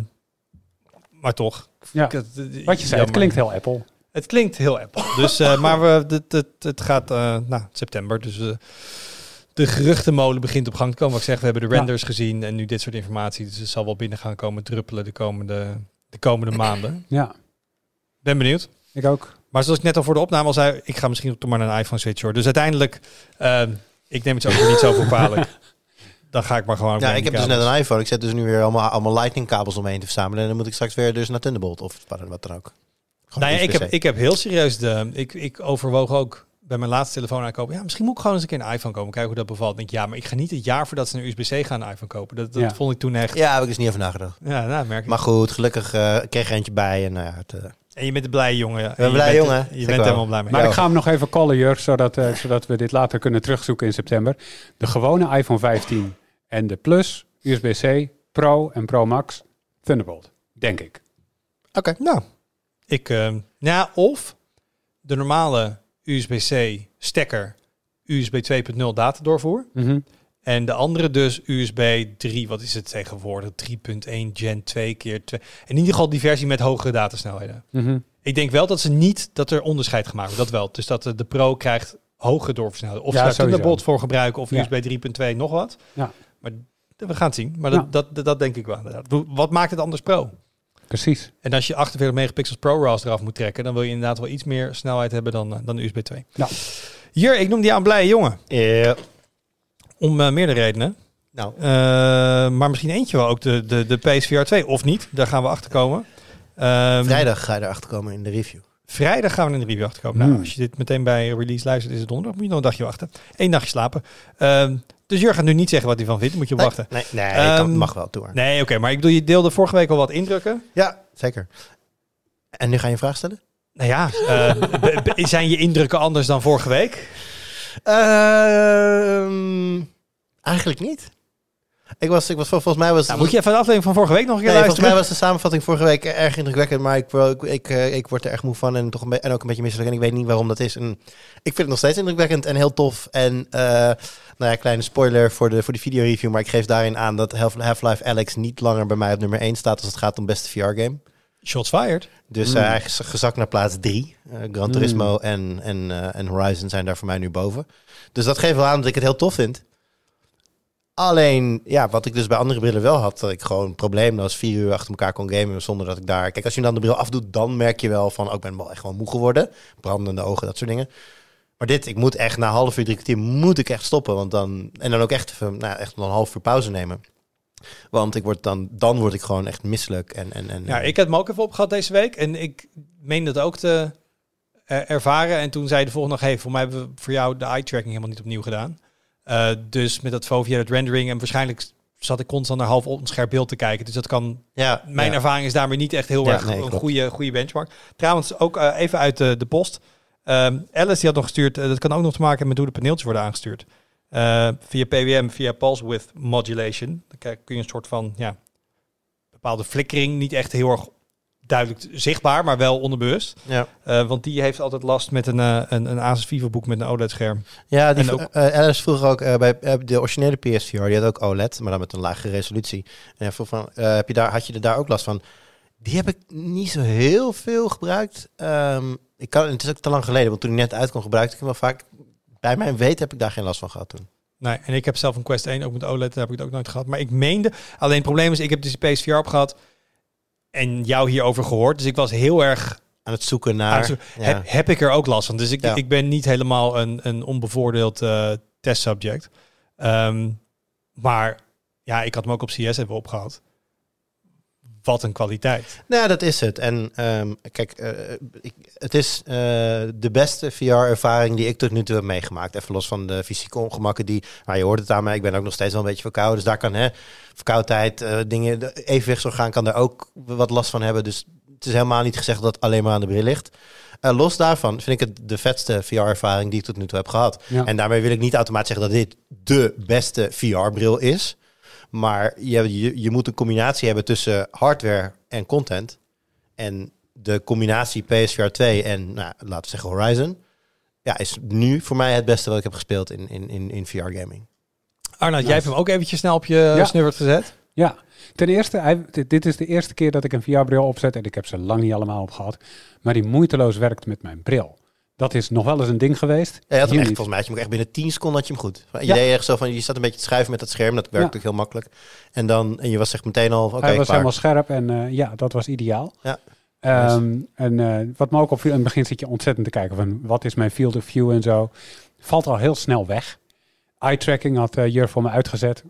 maar toch. Ja. Ik- het- wat je zei, jammer. het klinkt heel Apple. Het klinkt heel Apple. Dus, eh, maar we, het, het, het gaat uh, nou, september. Dus uh, de geruchtenmolen begint op gang te komen. Wat ik zeg, we hebben de renders ja. gezien en nu dit soort informatie. Dus het zal wel binnen gaan komen druppelen de komende, de komende maanden. Ja. Ben benieuwd. Ik ook. Maar zoals ik net al voor de opname al zei, ik ga misschien toch maar naar een iPhone switch hoor. Dus uiteindelijk, uh, ik neem het ook niet zo voor kwalijk. Dan ga ik maar gewoon. Ja, ik heb dus net een iPhone. Ik zet dus nu weer allemaal, allemaal Lightning kabels omheen te verzamelen. En dan moet ik straks weer dus naar Thunderbolt of wat dan ook. Nou ja, ik, heb, ik heb heel serieus de. Ik, ik overwoog ook bij mijn laatste telefoon aankopen. Ja, misschien moet ik gewoon eens een keer een iPhone kopen. Kijken hoe dat bevalt. Denk ik, ja, maar ik ga niet het jaar voordat ze een USB-C gaan een iPhone kopen. Dat, dat ja. vond ik toen echt. Ja, heb ik dus niet over nagedacht. Ja, nou, merk ik. Maar goed, gelukkig uh, kreeg er eentje bij. En, nou ja, het, uh... en je bent een blije jongen. Ja. een blije jongen. Je bent helemaal blij mee. Maar ik ga hem nog even callen, Jur, zodat, uh, zodat we dit later kunnen terugzoeken in september. De gewone iPhone 15 en de Plus, USB-C, Pro en Pro Max, Thunderbolt. Denk ik. Oké, okay. nou. Ik, uh, ja, of de normale USB-C stekker USB 2.0 datadoorvoer. Mm -hmm. En de andere dus USB 3, wat is het tegenwoordig? 3.1 Gen 2 keer 2. In ieder geval die versie met hogere datasnelheden. Mm -hmm. Ik denk wel dat ze niet, dat er onderscheid gemaakt wordt. Dat wel. Dus dat de, Pro krijgt hogere doorversnelling. Of ja, ze daar Thunderbolt voor gebruiken of ja. USB 3.2 nog wat. Ja. Maar we gaan het zien. Maar Ja. dat, dat, dat, denk ik wel. inderdaad. Wat maakt het anders pro? Precies. En als je 48 megapixels Pro RAWs eraf moet trekken, dan wil je inderdaad wel iets meer snelheid hebben dan, eh, dan de USB 2. Ja. Hier, ik noem die aan blije jongen. Ja. Om eh, meerdere redenen. Nou, Eh, maar misschien eentje wel ook de, de, de PSVR 2. Of niet, daar gaan we achter komen. Ehm, vrijdag ga je erachter komen in de review. Vrijdag gaan we in de review achterkomen. Nou, Hmm. als je dit meteen bij release luistert, is het donderdag. Moet je nog een dagje wachten. Eén dagje slapen. Ehm, dus Jur gaat nu niet zeggen wat hij van vindt. Moet je op Nee, wachten. nee, nee Ehm, kan, mag wel hoor. Nee, oké. maar ik bedoel, je deelde vorige week al wat indrukken. Ja, zeker. En nu ga je een vraag stellen? Nou ja, eh, b- zijn je indrukken anders dan vorige week? Ehm, eigenlijk niet. Ik was, ik was vol- volgens mij was. Nou, moet je even de aflevering van vorige week nog een keer Nee, volgens luisteren? mij was de samenvatting vorige week erg indrukwekkend, maar ik, ik, ik, eh, ik word er echt moe van en, toch een en ook een beetje misselijk. En ik weet niet waarom dat is. En ik vind het nog steeds indrukwekkend en heel tof. En eh, nou ja, kleine spoiler voor de, voor de videoreview, maar ik geef daarin aan dat Half- Half-Life Alex niet langer bij mij op nummer 1 staat als het gaat om beste VR-game. Shots fired. Dus Mm. eh, hij is gezakt naar plaats 3. Gran Turismo en, en, eh, en Horizon zijn daar voor mij nu boven. Dus dat geeft wel aan dat ik het heel tof vind. Alleen, ja, wat ik dus bij andere brillen wel had, dat ik gewoon probleemloos vier uur achter elkaar kon gamen zonder dat ik daar... Kijk, als je dan de bril afdoet, dan merk je wel van, oh, ik ben wel echt gewoon moe geworden. Brandende ogen, dat soort dingen. Maar dit, ik moet echt na half uur, drie kwartier, moet ik echt stoppen. Want dan, en dan ook echt, nou, echt een half uur pauze nemen. Want ik word dan, dan word ik gewoon echt misselijk. En, en, en, Ja, ik heb hem ook even opgehad deze week. En ik meen dat ook te ervaren. En toen zei de volgende dag, hey, voor mij hebben we voor jou de eye-tracking helemaal niet opnieuw gedaan. Eh, dus met dat Fovia, dat rendering. En waarschijnlijk zat ik constant naar half op een scherp beeld te kijken. Dus dat kan... ja, Mijn ja. ervaring is daarmee niet echt heel Ja, erg nee, een goede, goede benchmark. Trouwens, ook eh, even uit de, de post. Ehm, Alice die had nog gestuurd, eh, dat kan ook nog te maken hebben met hoe de paneeltjes worden aangestuurd. Via PWM, via pulse width modulation. Dan kun je een soort van ja, bepaalde flikkering, niet echt heel erg duidelijk zichtbaar, maar wel onderbewust. Ja. Eh, want die heeft altijd last met een, eh, een, een Asus Vivo boek met een OLED-scherm. Ja, die En ook, ook- Alice vroeg ook eh, bij eh, de originele PSVR, die had ook OLED, maar dan met een lagere resolutie. En hij vroeg van, eh, heb je daar, had je er daar ook last van? Die heb ik niet zo heel veel gebruikt. Ehm, ik kan, het is ook te lang geleden, want toen hij net uitkwam gebruikte ik hem wel vaak. Bij mijn weet heb ik daar geen last van gehad toen. Nee, en ik heb zelf een Quest 1, ook met OLED, daar heb ik het ook nooit gehad. Maar ik meende, alleen het probleem is, ik heb dus die PSVR op gehad en jou hierover gehoord. Dus ik was heel erg Aan het zoeken naar... het zo- ja. heb, heb ik er ook last van. Dus ik, Ja. ik ben niet helemaal een, een onbevoordeeld eh testsubject. Ehm, maar ja, ik had hem ook op CS even opgehad. Wat een kwaliteit. Nou, dat is het. En ehm, kijk, eh, ik, het is eh, de beste VR-ervaring die ik tot nu toe heb meegemaakt. Even los van de fysieke ongemakken die... Nou, je hoort het aan mij, ik ben ook nog steeds wel een beetje verkouden. Dus daar kan hè, verkoudheid, eh, dingen... De evenwichtsorgaan kan daar ook wat last van hebben. Dus het is helemaal niet gezegd dat het alleen maar aan de bril ligt. Los daarvan vind ik het de vetste VR-ervaring die ik tot nu toe heb gehad. Ja. En daarmee wil ik niet automatisch zeggen dat dit de beste VR-bril is. Maar je, je, je moet een combinatie hebben tussen hardware en content. En de combinatie PSVR 2 en, nou, laten we zeggen, Horizon... Ja, is nu voor mij het beste wat ik heb gespeeld in, in, in, in VR-gaming. Arnoud, Nice. jij hebt hem ook eventjes snel op je Ja. snuffert gezet. Ja, ten eerste, hij, dit, dit is de eerste keer dat ik een VR-bril opzet en ik heb ze lang niet allemaal opgehad, maar die moeiteloos werkt met mijn bril. Dat is nog wel eens een ding geweest. Ja, je had hem echt, volgens mij had je hem ook echt binnen 10 seconden had je hem goed. Je Ja. deed echt zo van, je zat een beetje te schuiven met dat scherm. Dat werkt Ja. natuurlijk heel makkelijk. En dan, en je was echt meteen al, oké, Hij was klaar. helemaal scherp en eh, ja, dat was ideaal. Ja. Ehm, en eh, wat me ook opviel, in het begin zit je ontzettend te kijken van wat is mijn field of view en zo. Valt al heel snel weg. Eye tracking had eh Jur voor me uitgezet.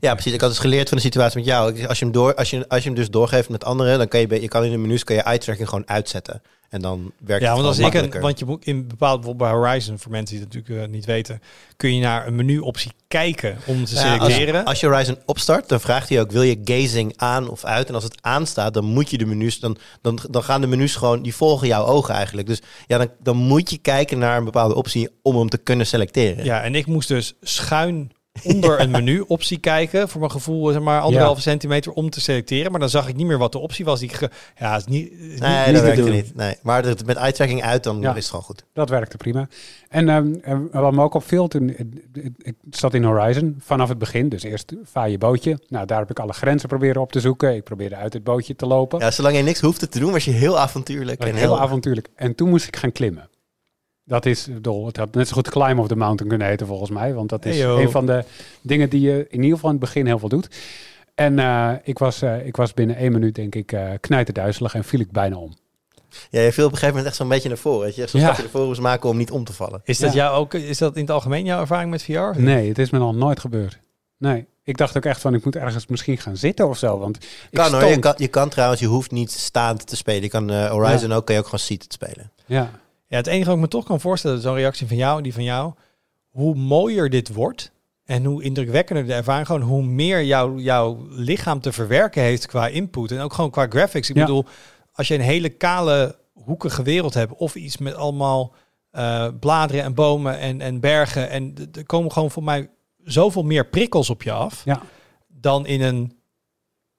Ja, precies. Ik had dus geleerd van de situatie met jou. Als je hem, door, als je, als je hem dus doorgeeft met anderen, dan kan je, je kan in de menus kan je eye tracking gewoon uitzetten. En dan werkt Ja, het want als ik een, want je moet in bepaald bijvoorbeeld bij Horizon, voor mensen die het natuurlijk eh, niet weten, kun je naar een menuoptie kijken om te Ja, als, selecteren. als je Horizon opstart, dan vraagt hij ook: wil je gazing aan of uit? En als het aanstaat, dan moet je de menus, dan, dan, dan gaan de menus gewoon, die volgen jouw ogen eigenlijk. Dus ja, dan, dan moet je kijken naar een bepaalde optie om hem te kunnen selecteren. Ja, en ik moest dus schuin onder een menu-optie kijken. Voor mijn gevoel, zeg maar, anderhalve centimeter om te selecteren. Maar dan zag ik niet meer wat de optie was. Die ik ge- ja, is niet, is niet, Nee, niet dat te werkt doen. niet. Nee. Maar het- met eye tracking uit, dan Ja. is het gewoon goed. Dat werkte prima. En ehm, en wat me ook opviel, toen ik, zat in Horizon vanaf het begin. Dus eerst vaar je bootje. Nou, daar heb ik alle grenzen proberen op te zoeken. Ik probeerde uit het bootje te lopen. Ja, zolang je niks hoefde te doen, was je heel avontuurlijk. En heel avontuurlijk. En toen moest ik gaan klimmen. Dat is, bedoel, het had net zo goed Climb of the Mountain kunnen heten volgens mij. Want dat is Heyo. een van de dingen die je in ieder geval in het begin heel veel doet. En eh, ik, was, eh, ik was binnen één minuut denk ik eh knijterduizelig en viel ik bijna om. Ja, je viel op een gegeven moment echt zo'n beetje naar voren. Dat je echt zo'n Ja. stapje naar voren moest maken om niet om te vallen. Is dat, Ja. jou ook, is dat in het algemeen jouw ervaring met VR? Nee, het is me nog nooit gebeurd. Nee, ik dacht ook echt van ik moet ergens misschien gaan zitten of zo. Want ik Kan hoor, je kan, je kan trouwens, je hoeft niet staand te spelen. Je kan eh, Horizon ook, kan je ook gewoon seated spelen. Ja, Ja, het enige wat ik me toch kan voorstellen, zo'n reactie van jou en die van jou, hoe mooier dit wordt en hoe indrukwekkender de ervaring, gewoon hoe meer jouw, jouw lichaam te verwerken heeft qua input en ook gewoon qua graphics. Ik Ja. bedoel, als je een hele kale, hoekige wereld hebt of iets met allemaal eh, bladeren en bomen en, en bergen en er komen gewoon voor mij zoveel meer prikkels op je af ja. dan in een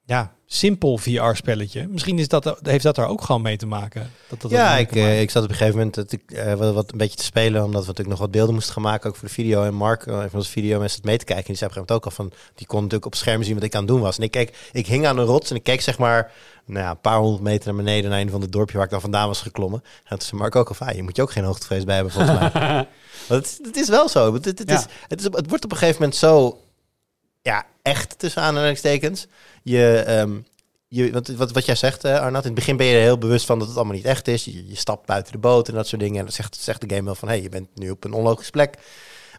ja, simpel VR-spelletje. Misschien is dat, heeft dat daar ook gewoon mee te maken. Dat dat ja, ik, maken. eh, ik zat op een gegeven moment dat ik, eh, wat, wat een beetje te spelen, omdat we natuurlijk nog wat beelden moesten gaan maken, ook voor de video. En Mark, eh, van onze video, mensen het mee te kijken. En die zei op een gegeven moment ook al van, die kon natuurlijk op het scherm zien wat ik aan het doen was. En ik keek, ik hing aan een rots en ik keek zeg maar, nou ja, een paar honderd meter naar beneden naar een van het dorpje waar ik dan vandaan was geklommen. En toen zei Mark ook al van, ah, je moet je ook geen hoogtevrees bij hebben volgens mij. Want het, het is wel zo. Het, het, het, Ja. is, het, is, het wordt op een gegeven moment zo ja, echt tussen aanhalingstekens. Je, ehm, je, want wat, wat jij zegt, eh, Arnat, in het begin ben je er heel bewust van dat het allemaal niet echt is. Je, je stapt buiten de boot en dat soort dingen. En dan zegt, zegt de game wel van, hé, hey, je bent nu op een onlogische plek.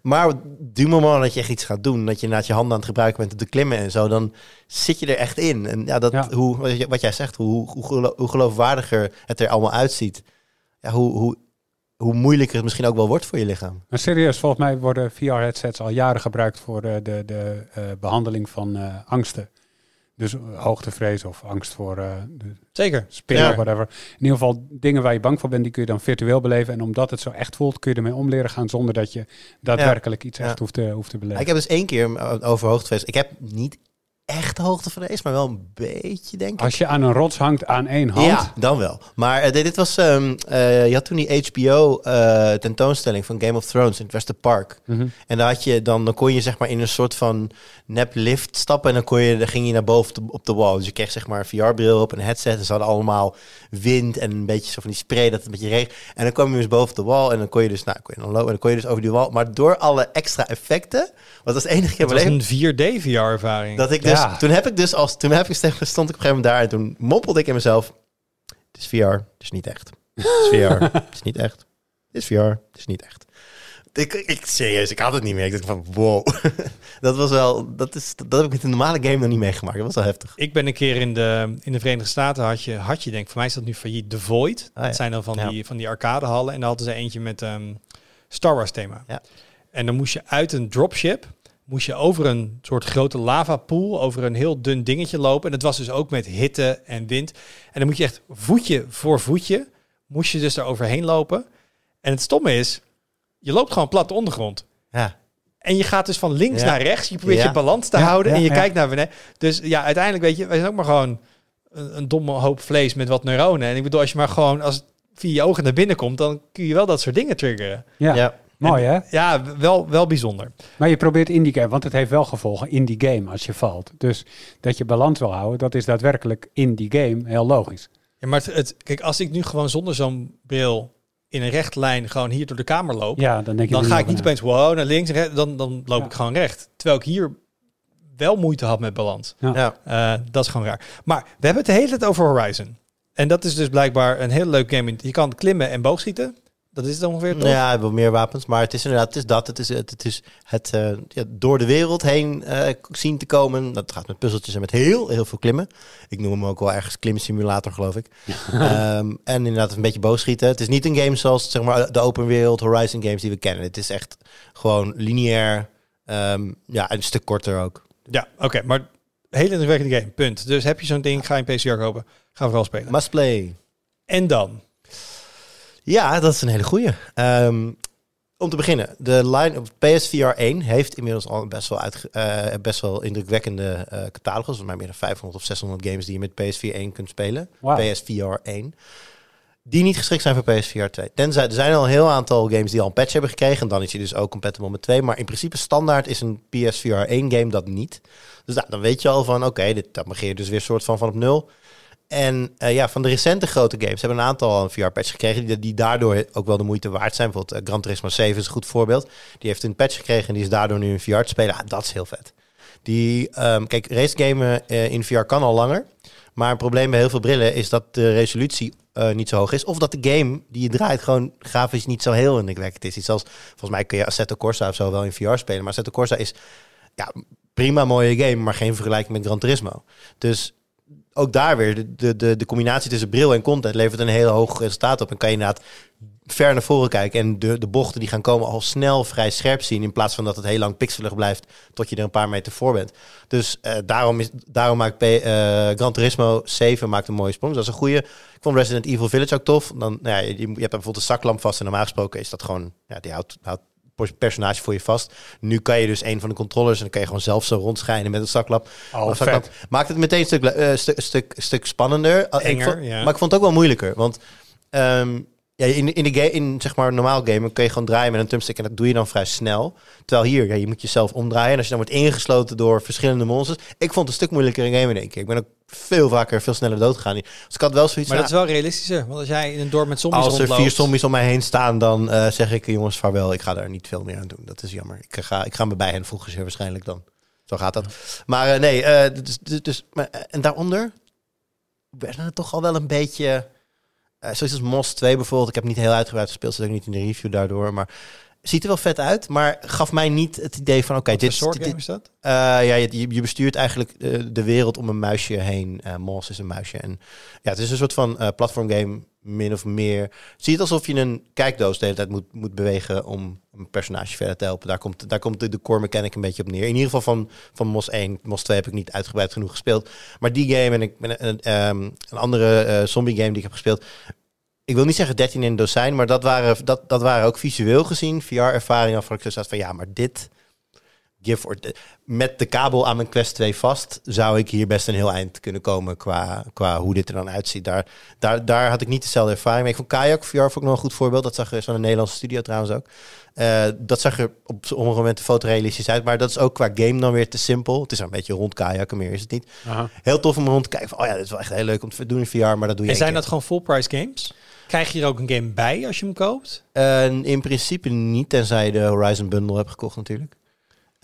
Maar du moment dat je echt iets gaat doen, dat je naast je handen aan het gebruiken bent om te klimmen en zo, dan zit je er echt in. En ja, dat, Ja. Hoe, wat wat jij zegt, hoe, hoe geloofwaardiger het er allemaal uitziet, ja, hoe, hoe, hoe moeilijker het misschien ook wel wordt voor je lichaam. Maar serieus, volgens mij worden VR-headsets al jaren gebruikt voor de, de, de eh, behandeling van eh, angsten. Dus eh, hoogtevrees of angst voor eh, de Zeker. spinnen Ja. whatever. In ieder geval dingen waar je bang voor bent, die kun je dan virtueel beleven. En omdat het zo echt voelt, kun je ermee om leren gaan zonder dat je daadwerkelijk iets Ja. echt hoeft te, hoeft te beleven. Ik heb dus één keer eh, over hoogtevrees. Ik heb niet echt hoogtevrees, maar wel een beetje, denk ik. Als je aan een rots hangt aan één hand, Ja, dan wel. Maar eh, dit was, ehm, eh, je had toen die HBO eh, tentoonstelling van Game of Thrones in het Westerpark. Mhm. En daar had je dan, dan kon je zeg maar in een soort van nep lift stappen en dan, kon je, dan ging je naar boven op de, op de wall. Dus je kreeg zeg maar een VR-bril op, een headset en ze hadden allemaal wind en een beetje zo van die spray dat het een beetje regen. En dan kwam je dus boven de wall en dan kon je dus, nou, kon je dan lopen en dan kon je dus over die wall. Maar door alle extra effecten, wat was de enige keer Het was een 4D VR-ervaring. dat ik dus, Ja. toen heb ik dus als, toen heb ik, stond ik op een gegeven moment daar en toen moppelde ik in mezelf, het is VR, het is niet echt. Het is VR, het is niet echt. Het is VR, het is niet echt. Ik, ik, serieus, ik had het niet meer. Ik dacht van, wow. dat was wel, dat, is, dat heb ik met een normale game nog niet meegemaakt. Dat was wel heftig. Ik ben een keer in de, in de Verenigde Staten, had je, had je denk voor mij is dat nu failliet, The Void. Ah, ja. Dat zijn dan van, Ja. die, van die arcadehallen. En daar hadden ze eentje met ehm, Star Wars thema. Ja. En dan moest je uit een dropship, moest je over een soort grote lavapool, over een heel dun dingetje lopen. En het was dus ook met hitte en wind. En dan moet je echt voetje voor voetje, moest je dus daar overheen lopen. En het stomme is, je loopt gewoon plat de ondergrond. Ja, En je gaat dus van links Ja. naar rechts. Je probeert Ja. je balans te Ja, houden ja, en je ja. kijkt naar beneden. Dus ja, uiteindelijk weet je, wij zijn ook maar gewoon een, een domme hoop vlees met wat neuronen. En ik bedoel, als je maar gewoon als het via je ogen naar binnen komt, dan kun je wel dat soort dingen triggeren. ja. Ja. mooi hè? Ja, wel, wel bijzonder. Maar je probeert in die game, want het heeft wel gevolgen in die game als je valt. Dus dat je balans wil houden, dat is daadwerkelijk in die game heel logisch. Ja, maar het, het- kijk, als ik nu gewoon zonder zo'n bril in een rechte lijn gewoon hier door de kamer loop, Ja, dan denk je dan ga ik niet opeens wow naar links, dan, dan loop Ja. ik gewoon recht. Terwijl ik hier wel moeite had met balans. ja. Eh, dat is gewoon raar. Maar we hebben het de hele tijd over Horizon. En dat is dus blijkbaar een heel leuk game. Je kan klimmen en boogschieten. Dat is het ongeveer toch? Ja, wel meer wapens. Maar het is inderdaad, het is dat. Het is het, het, is het eh, ja, door de wereld heen eh, zien te komen. Dat gaat met puzzeltjes en met heel, heel veel klimmen. Ik noem hem ook wel ergens klimsimulator, geloof ik. Ehm, en inderdaad een beetje boogschieten. Het is niet een game zoals zeg maar, de open wereld Horizon games die we kennen. Het is echt gewoon lineair. ehm, ja, een stuk korter ook. Ja, oké. maar hele indrukwekkende game. Punt. Dus heb je zo'n ding, ga je een PCR kopen. Ga vooral spelen. Must play. En dan? Ja, dat is een hele goeie. Ehm, om te beginnen, de line op PSVR 1 heeft inmiddels al best wel, eh, best wel indrukwekkende eh catalogus. Volgens mij meer dan 500 of 600 games die je met PSVR 1 kunt spelen. PSVR 1. Die niet geschikt zijn voor PSVR 2. Tenzij, er zijn al een heel aantal games die al een patch hebben gekregen. En dan is hij dus ook compatible met 2. Maar in principe standaard is een PSVR 1 game dat niet. Dus nou, dan weet je al van, oké, dit dan begin je dus weer soort van van op nul. En eh, ja, van de recente grote games hebben een aantal al een VR-patch gekregen die, daardoor ook wel de moeite waard zijn. Bijvoorbeeld uh, Gran Turismo 7 is een goed voorbeeld. Die heeft een patch gekregen en die is daardoor nu in VR te spelen. Ah, dat is heel vet. Die, ehm, kijk, racegamen uh, in VR kan al langer. Maar een probleem bij heel veel brillen is dat de resolutie niet zo hoog is. Of dat de game die je draait gewoon grafisch niet zo heel indrukwekkend is. Iets als, volgens mij kun je Assetto Corsa of zo wel in VR spelen. Maar Assetto Corsa is ja, prima mooie game, maar geen vergelijking met Gran Turismo. Dus ook daar weer, de, de, de, combinatie tussen bril en content levert een heel hoog resultaat op. En kan je inderdaad ver naar voren kijken en de, de bochten die gaan komen al snel vrij scherp zien. In plaats van dat het heel lang pixelig blijft tot je er een paar meter voor bent. Dus uh, daarom, is, daarom maakt P, uh, Gran Turismo 7 maakt een mooie sprong. Dus dat is een goede. Ik vond Resident Evil Village ook tof. Dan, nou ja, je, je hebt bijvoorbeeld een zaklamp vast en normaal gesproken is dat gewoon, ja, die houdt, houdt personage voor je vast. Nu kan je dus een van de controllers en dan kan je gewoon zelf zo rondschijnen met een zaklap. Oh, zaklap. Maakt het meteen een stuk, uh, stuk, stuk, stuk spannender. Enger, vond, ja. Maar ik vond het ook wel moeilijker. Want um, ja, in, in, de game, in zeg maar normaal gamen kun je gewoon draaien met een thumbstick en dat doe je dan vrij snel. Terwijl hier, ja, je moet jezelf omdraaien. En als je dan wordt ingesloten door verschillende monsters. Ik vond het een stuk moeilijker in game in één keer. Ik ben ook veel vaker, veel sneller dood gegaan. Dus ik had wel zoiets Maar dat is wel realistischer. Want als jij in een dorp met zombies Als er rondloopt... vier zombies om mij heen staan, dan uh, zeg ik jongens vaarwel. Ik ga daar niet veel meer aan doen. Dat is jammer. Ik ga, ik ga me bij hen voegen zeer waarschijnlijk dan. Zo gaat dat. Maar uh, nee, uh, dus, dus, dus maar, en daaronder werden het toch al wel een beetje... Uh, zoals als Mos 2 bijvoorbeeld. Ik heb niet heel uitgebreid gespeeld, zit ook niet in de review daardoor. Maar ziet er wel vet uit, maar gaf mij niet het idee van... oké, okay, dit soort game is dat? Uh, ja, je, je, bestuurt eigenlijk de, de, wereld om een muisje heen. Uh, Mos is een muisje. En ja, het is een soort van uh, platform game, min of meer. Zie het alsof je een kijkdoos de hele tijd moet, moet bewegen om een personage verder te helpen. Daar komt, daar komt de, de core mechanic een beetje op neer. In ieder geval van, van Mos 1. Mos 2 heb ik niet uitgebreid genoeg gespeeld. Maar die game en ik, een, um, een andere zombie game die ik heb gespeeld ik wil niet zeggen 13 in een dozijn, maar dat waren, dat, dat waren ook visueel gezien VR-ervaringen. Waarvan ik zo zat van ja, maar dit, give or, met de kabel aan mijn Quest 2 vast, zou ik hier best een heel eind kunnen komen qua, qua hoe dit er dan uitziet. Daar, daar, daar had ik niet dezelfde ervaring mee. Ik vond Kayak VR ik nog een goed voorbeeld. Dat zag er van een Nederlandse studio trouwens ook. Uh, dat zag er op sommige momenten fotorealistisch uit, maar dat is ook qua game dan weer te simpel. Het is een beetje rond kajakken, meer is het niet. Aha. Heel tof om rond te kijken van, oh ja, dit is wel echt heel leuk om te doen in VR, maar dat doe je En zijn keer. dat gewoon full price games? Krijg je hier ook een game bij als je hem koopt? Uh, in principe niet, tenzij je de Horizon Bundle hebt gekocht natuurlijk.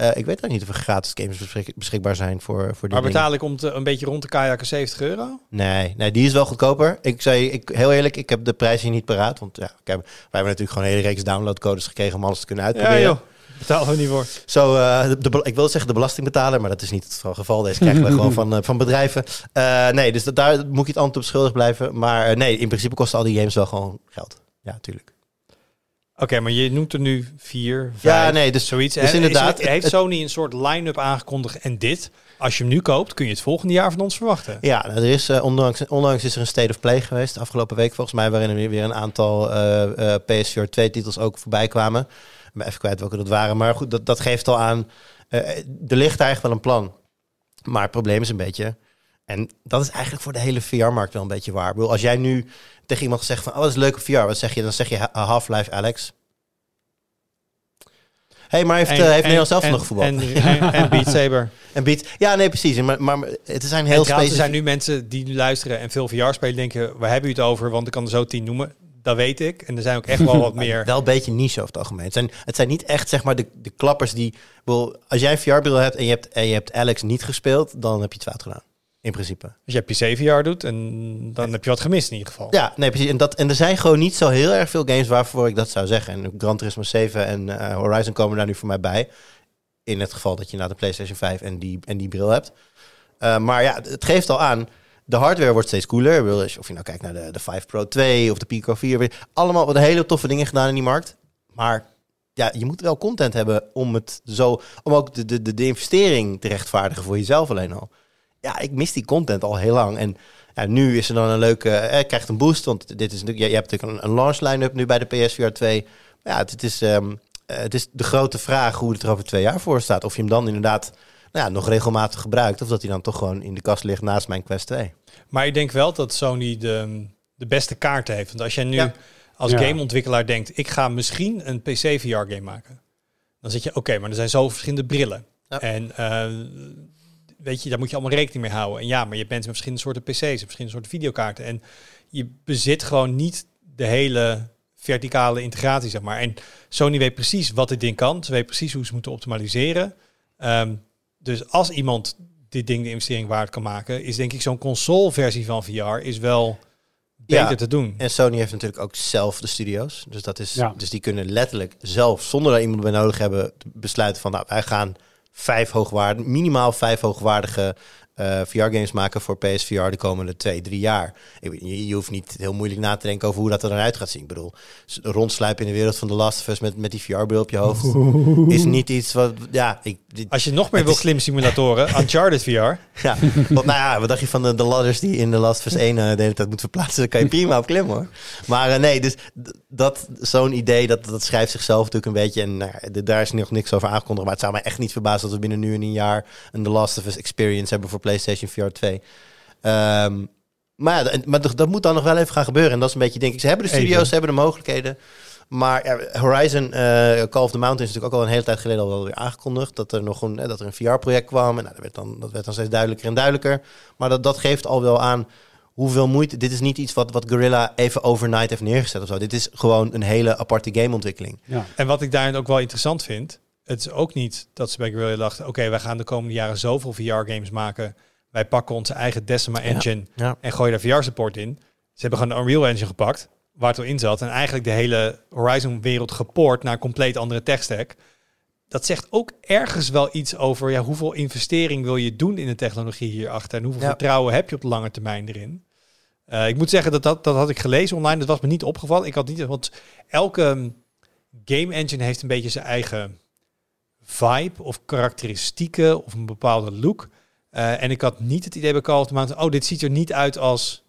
Uh, ik weet ook niet of er gratis games beschik beschikbaar zijn voor, voor Maar betaal ik om te, een beetje rond de kajakken 70 euro? Nee, nee, die is wel goedkoper. Ik zei, ik, heel eerlijk, ik heb de prijs hier niet paraat. Want ja, ik heb, wij hebben natuurlijk gewoon een hele reeks downloadcodes gekregen om alles te kunnen uitproberen. Ja, joh. Betaal we niet voor. Zo, uh, de, de, ik wil zeggen de belastingbetaler, maar dat is niet het geval. Deze krijgen we gewoon van, uh, van bedrijven. Uh, nee, dus dat, daar moet je het antwoord op schuldig blijven. Maar nee, in principe kosten al die games wel gewoon geld. Ja, tuurlijk. Oké, okay, maar je noemt er nu vier, vijf, ja, nee, dus, zoiets. Dus inderdaad, is, heeft Sony een soort line-up aangekondigd en dit, als je hem nu koopt, kun je het volgende jaar van ons verwachten? Ja, nou, er is, uh, onlangs is er een State of Play geweest, afgelopen week volgens mij, waarin er weer een aantal uh, uh, PSVR 2 titels ook voorbij kwamen. Ben even kwijt welke dat waren, maar goed, dat, dat geeft al aan, uh, er ligt eigenlijk wel een plan. Maar het probleem is een beetje, en dat is eigenlijk voor de hele VR-markt wel een beetje waar. Ik bedoel, als jij nu tegen iemand zegt van, oh, dat is leuk op VR, wat zeg je? Dan zeg je Half-Life Alex. hey, maar heeft, en, uh, heeft en, Nederland zelf en, nog voetbal? En, en, Beat Saber. En Beat, ja, nee, precies. Maar, maar het zijn heel specifiek. Er zijn nu mensen die nu luisteren en veel VR spelen, denken, waar hebben u het over? Want ik kan er zo tien noemen. Dat weet ik. En er zijn ook echt wel wat meer. Wel een beetje niche over het algemeen. Het zijn, het zijn niet echt zeg maar de, de klappers die. Wel, als jij een VR-bril hebt en je hebt, en je hebt Alex niet gespeeld, dan heb je het fout gedaan. In principe. Als je PC VR doet, en dan heb je wat gemist in ieder geval. Ja, nee, precies. En, dat, en er zijn gewoon niet zo heel erg veel games waarvoor ik dat zou zeggen. En Gran Turismo 7 en uh, Horizon komen daar nu voor mij bij. In het geval dat je naar de PlayStation 5 en die, en die bril hebt. Uh, maar ja, het geeft al aan. De hardware wordt steeds cooler. Of je nou kijkt naar de, de 5 Pro 2 of de Pico 4. Allemaal wat hele toffe dingen gedaan in die markt. Maar ja, je moet wel content hebben om het zo. Om ook de, de, de investering te rechtvaardigen voor jezelf alleen al. Ja, ik mis die content al heel lang. En ja, nu is er dan een leuke. Eh, krijgt een boost. Want dit is natuurlijk. Je, je hebt natuurlijk een, een launch line-up nu bij de PSVR 2. Ja, het, het is. Um, uh, het is de grote vraag hoe het er over twee jaar voor staat. Of je hem dan inderdaad nou ja, nog regelmatig gebruikt. Of dat hij dan toch gewoon in de kast ligt naast mijn Quest 2. Maar ik denk wel dat Sony de, de beste kaarten heeft. Want als jij nu ja. als Ja. gameontwikkelaar denkt... ik ga misschien een PC VR-game maken. Dan zit je, oké, maar er zijn zo verschillende brillen. Ja. En eh, weet je, daar moet je allemaal rekening mee houden. En ja, maar je bent met verschillende soorten PC's, en verschillende soorten videokaarten. En je bezit gewoon niet de hele verticale integratie, zeg maar. En Sony weet precies wat dit ding kan. Ze weet precies hoe ze moeten optimaliseren. Ehm, dus als iemand dit ding de investering waard kan maken, is denk ik zo'n console-versie van VR is wel beter Ja. te doen. En Sony heeft natuurlijk ook zelf de studio's. Dus, dat is, Ja. dus die kunnen letterlijk zelf, zonder daar iemand bij nodig hebben, besluiten van nou, wij gaan vijf hoogwaardige, minimaal vijf hoogwaardige eh, VR-games maken voor PSVR de komende twee, drie jaar. Je, je hoeft niet heel moeilijk na te denken over hoe dat er dan uit gaat zien. Ik bedoel, rondsluipen in de wereld van The Last of Us met, met die VR-bril op je hoofd is niet iets wat, ja, ik, dit- Als je nog meer wil is- klimmen simulatoren, Uncharted VR. ja. Want, nou ja, wat dacht je van de, de ladders die in de Last of Us 1 eh, de hele tijd moet verplaatsen? Daar kan je prima op klimmen hoor. Maar eh, nee, dus dat, zo'n idee, dat, dat schrijft zichzelf natuurlijk een beetje. En nou, daar is nog niks over aangekondigd. Maar het zou mij echt niet verbazen dat we binnen nu en een jaar een The Last of Us experience hebben voor PlayStation VR 2. Ehm, maar ja, d- maar d- dat moet dan nog wel even gaan gebeuren. En dat is een beetje, denk ik, ze hebben de studio's, Even. ze hebben de mogelijkheden. Maar ja, Horizon eh, Call of the Mountain is natuurlijk ook al een hele tijd geleden al weer aangekondigd. Dat er nog een, eh, dat er een VR-project kwam. En nou, dat, werd dan, dat werd dan steeds duidelijker en duidelijker. Maar dat, dat geeft al wel aan hoeveel moeite. Dit is niet iets wat, wat Guerrilla even overnight heeft neergezet of zo. Dit is gewoon een hele aparte gameontwikkeling. Ja. En wat ik daarin ook wel interessant vind, het is ook niet dat ze bij Guerrilla dachten, oké, wij gaan de komende jaren zoveel VR-games maken. Wij pakken onze eigen Decima engine Ja. en gooien daar VR-support in. Ze hebben gewoon de Unreal Engine gepakt, waar het al in zat. En eigenlijk de hele Horizon-wereld gepoord naar een compleet andere tech-stack. Dat zegt ook ergens wel iets over ja, hoeveel investering wil je doen in de technologie hierachter. En hoeveel Ja. vertrouwen heb je op de lange termijn erin. Eh, ik moet zeggen dat, dat dat had ik gelezen online. Dat was me niet opgevallen. Ik had niet, want elke um, game engine heeft een beetje zijn eigen vibe of karakteristieken of een bepaalde look. Eh, en ik had niet het idee bij Call of the Mountain, oh, dit ziet er niet uit als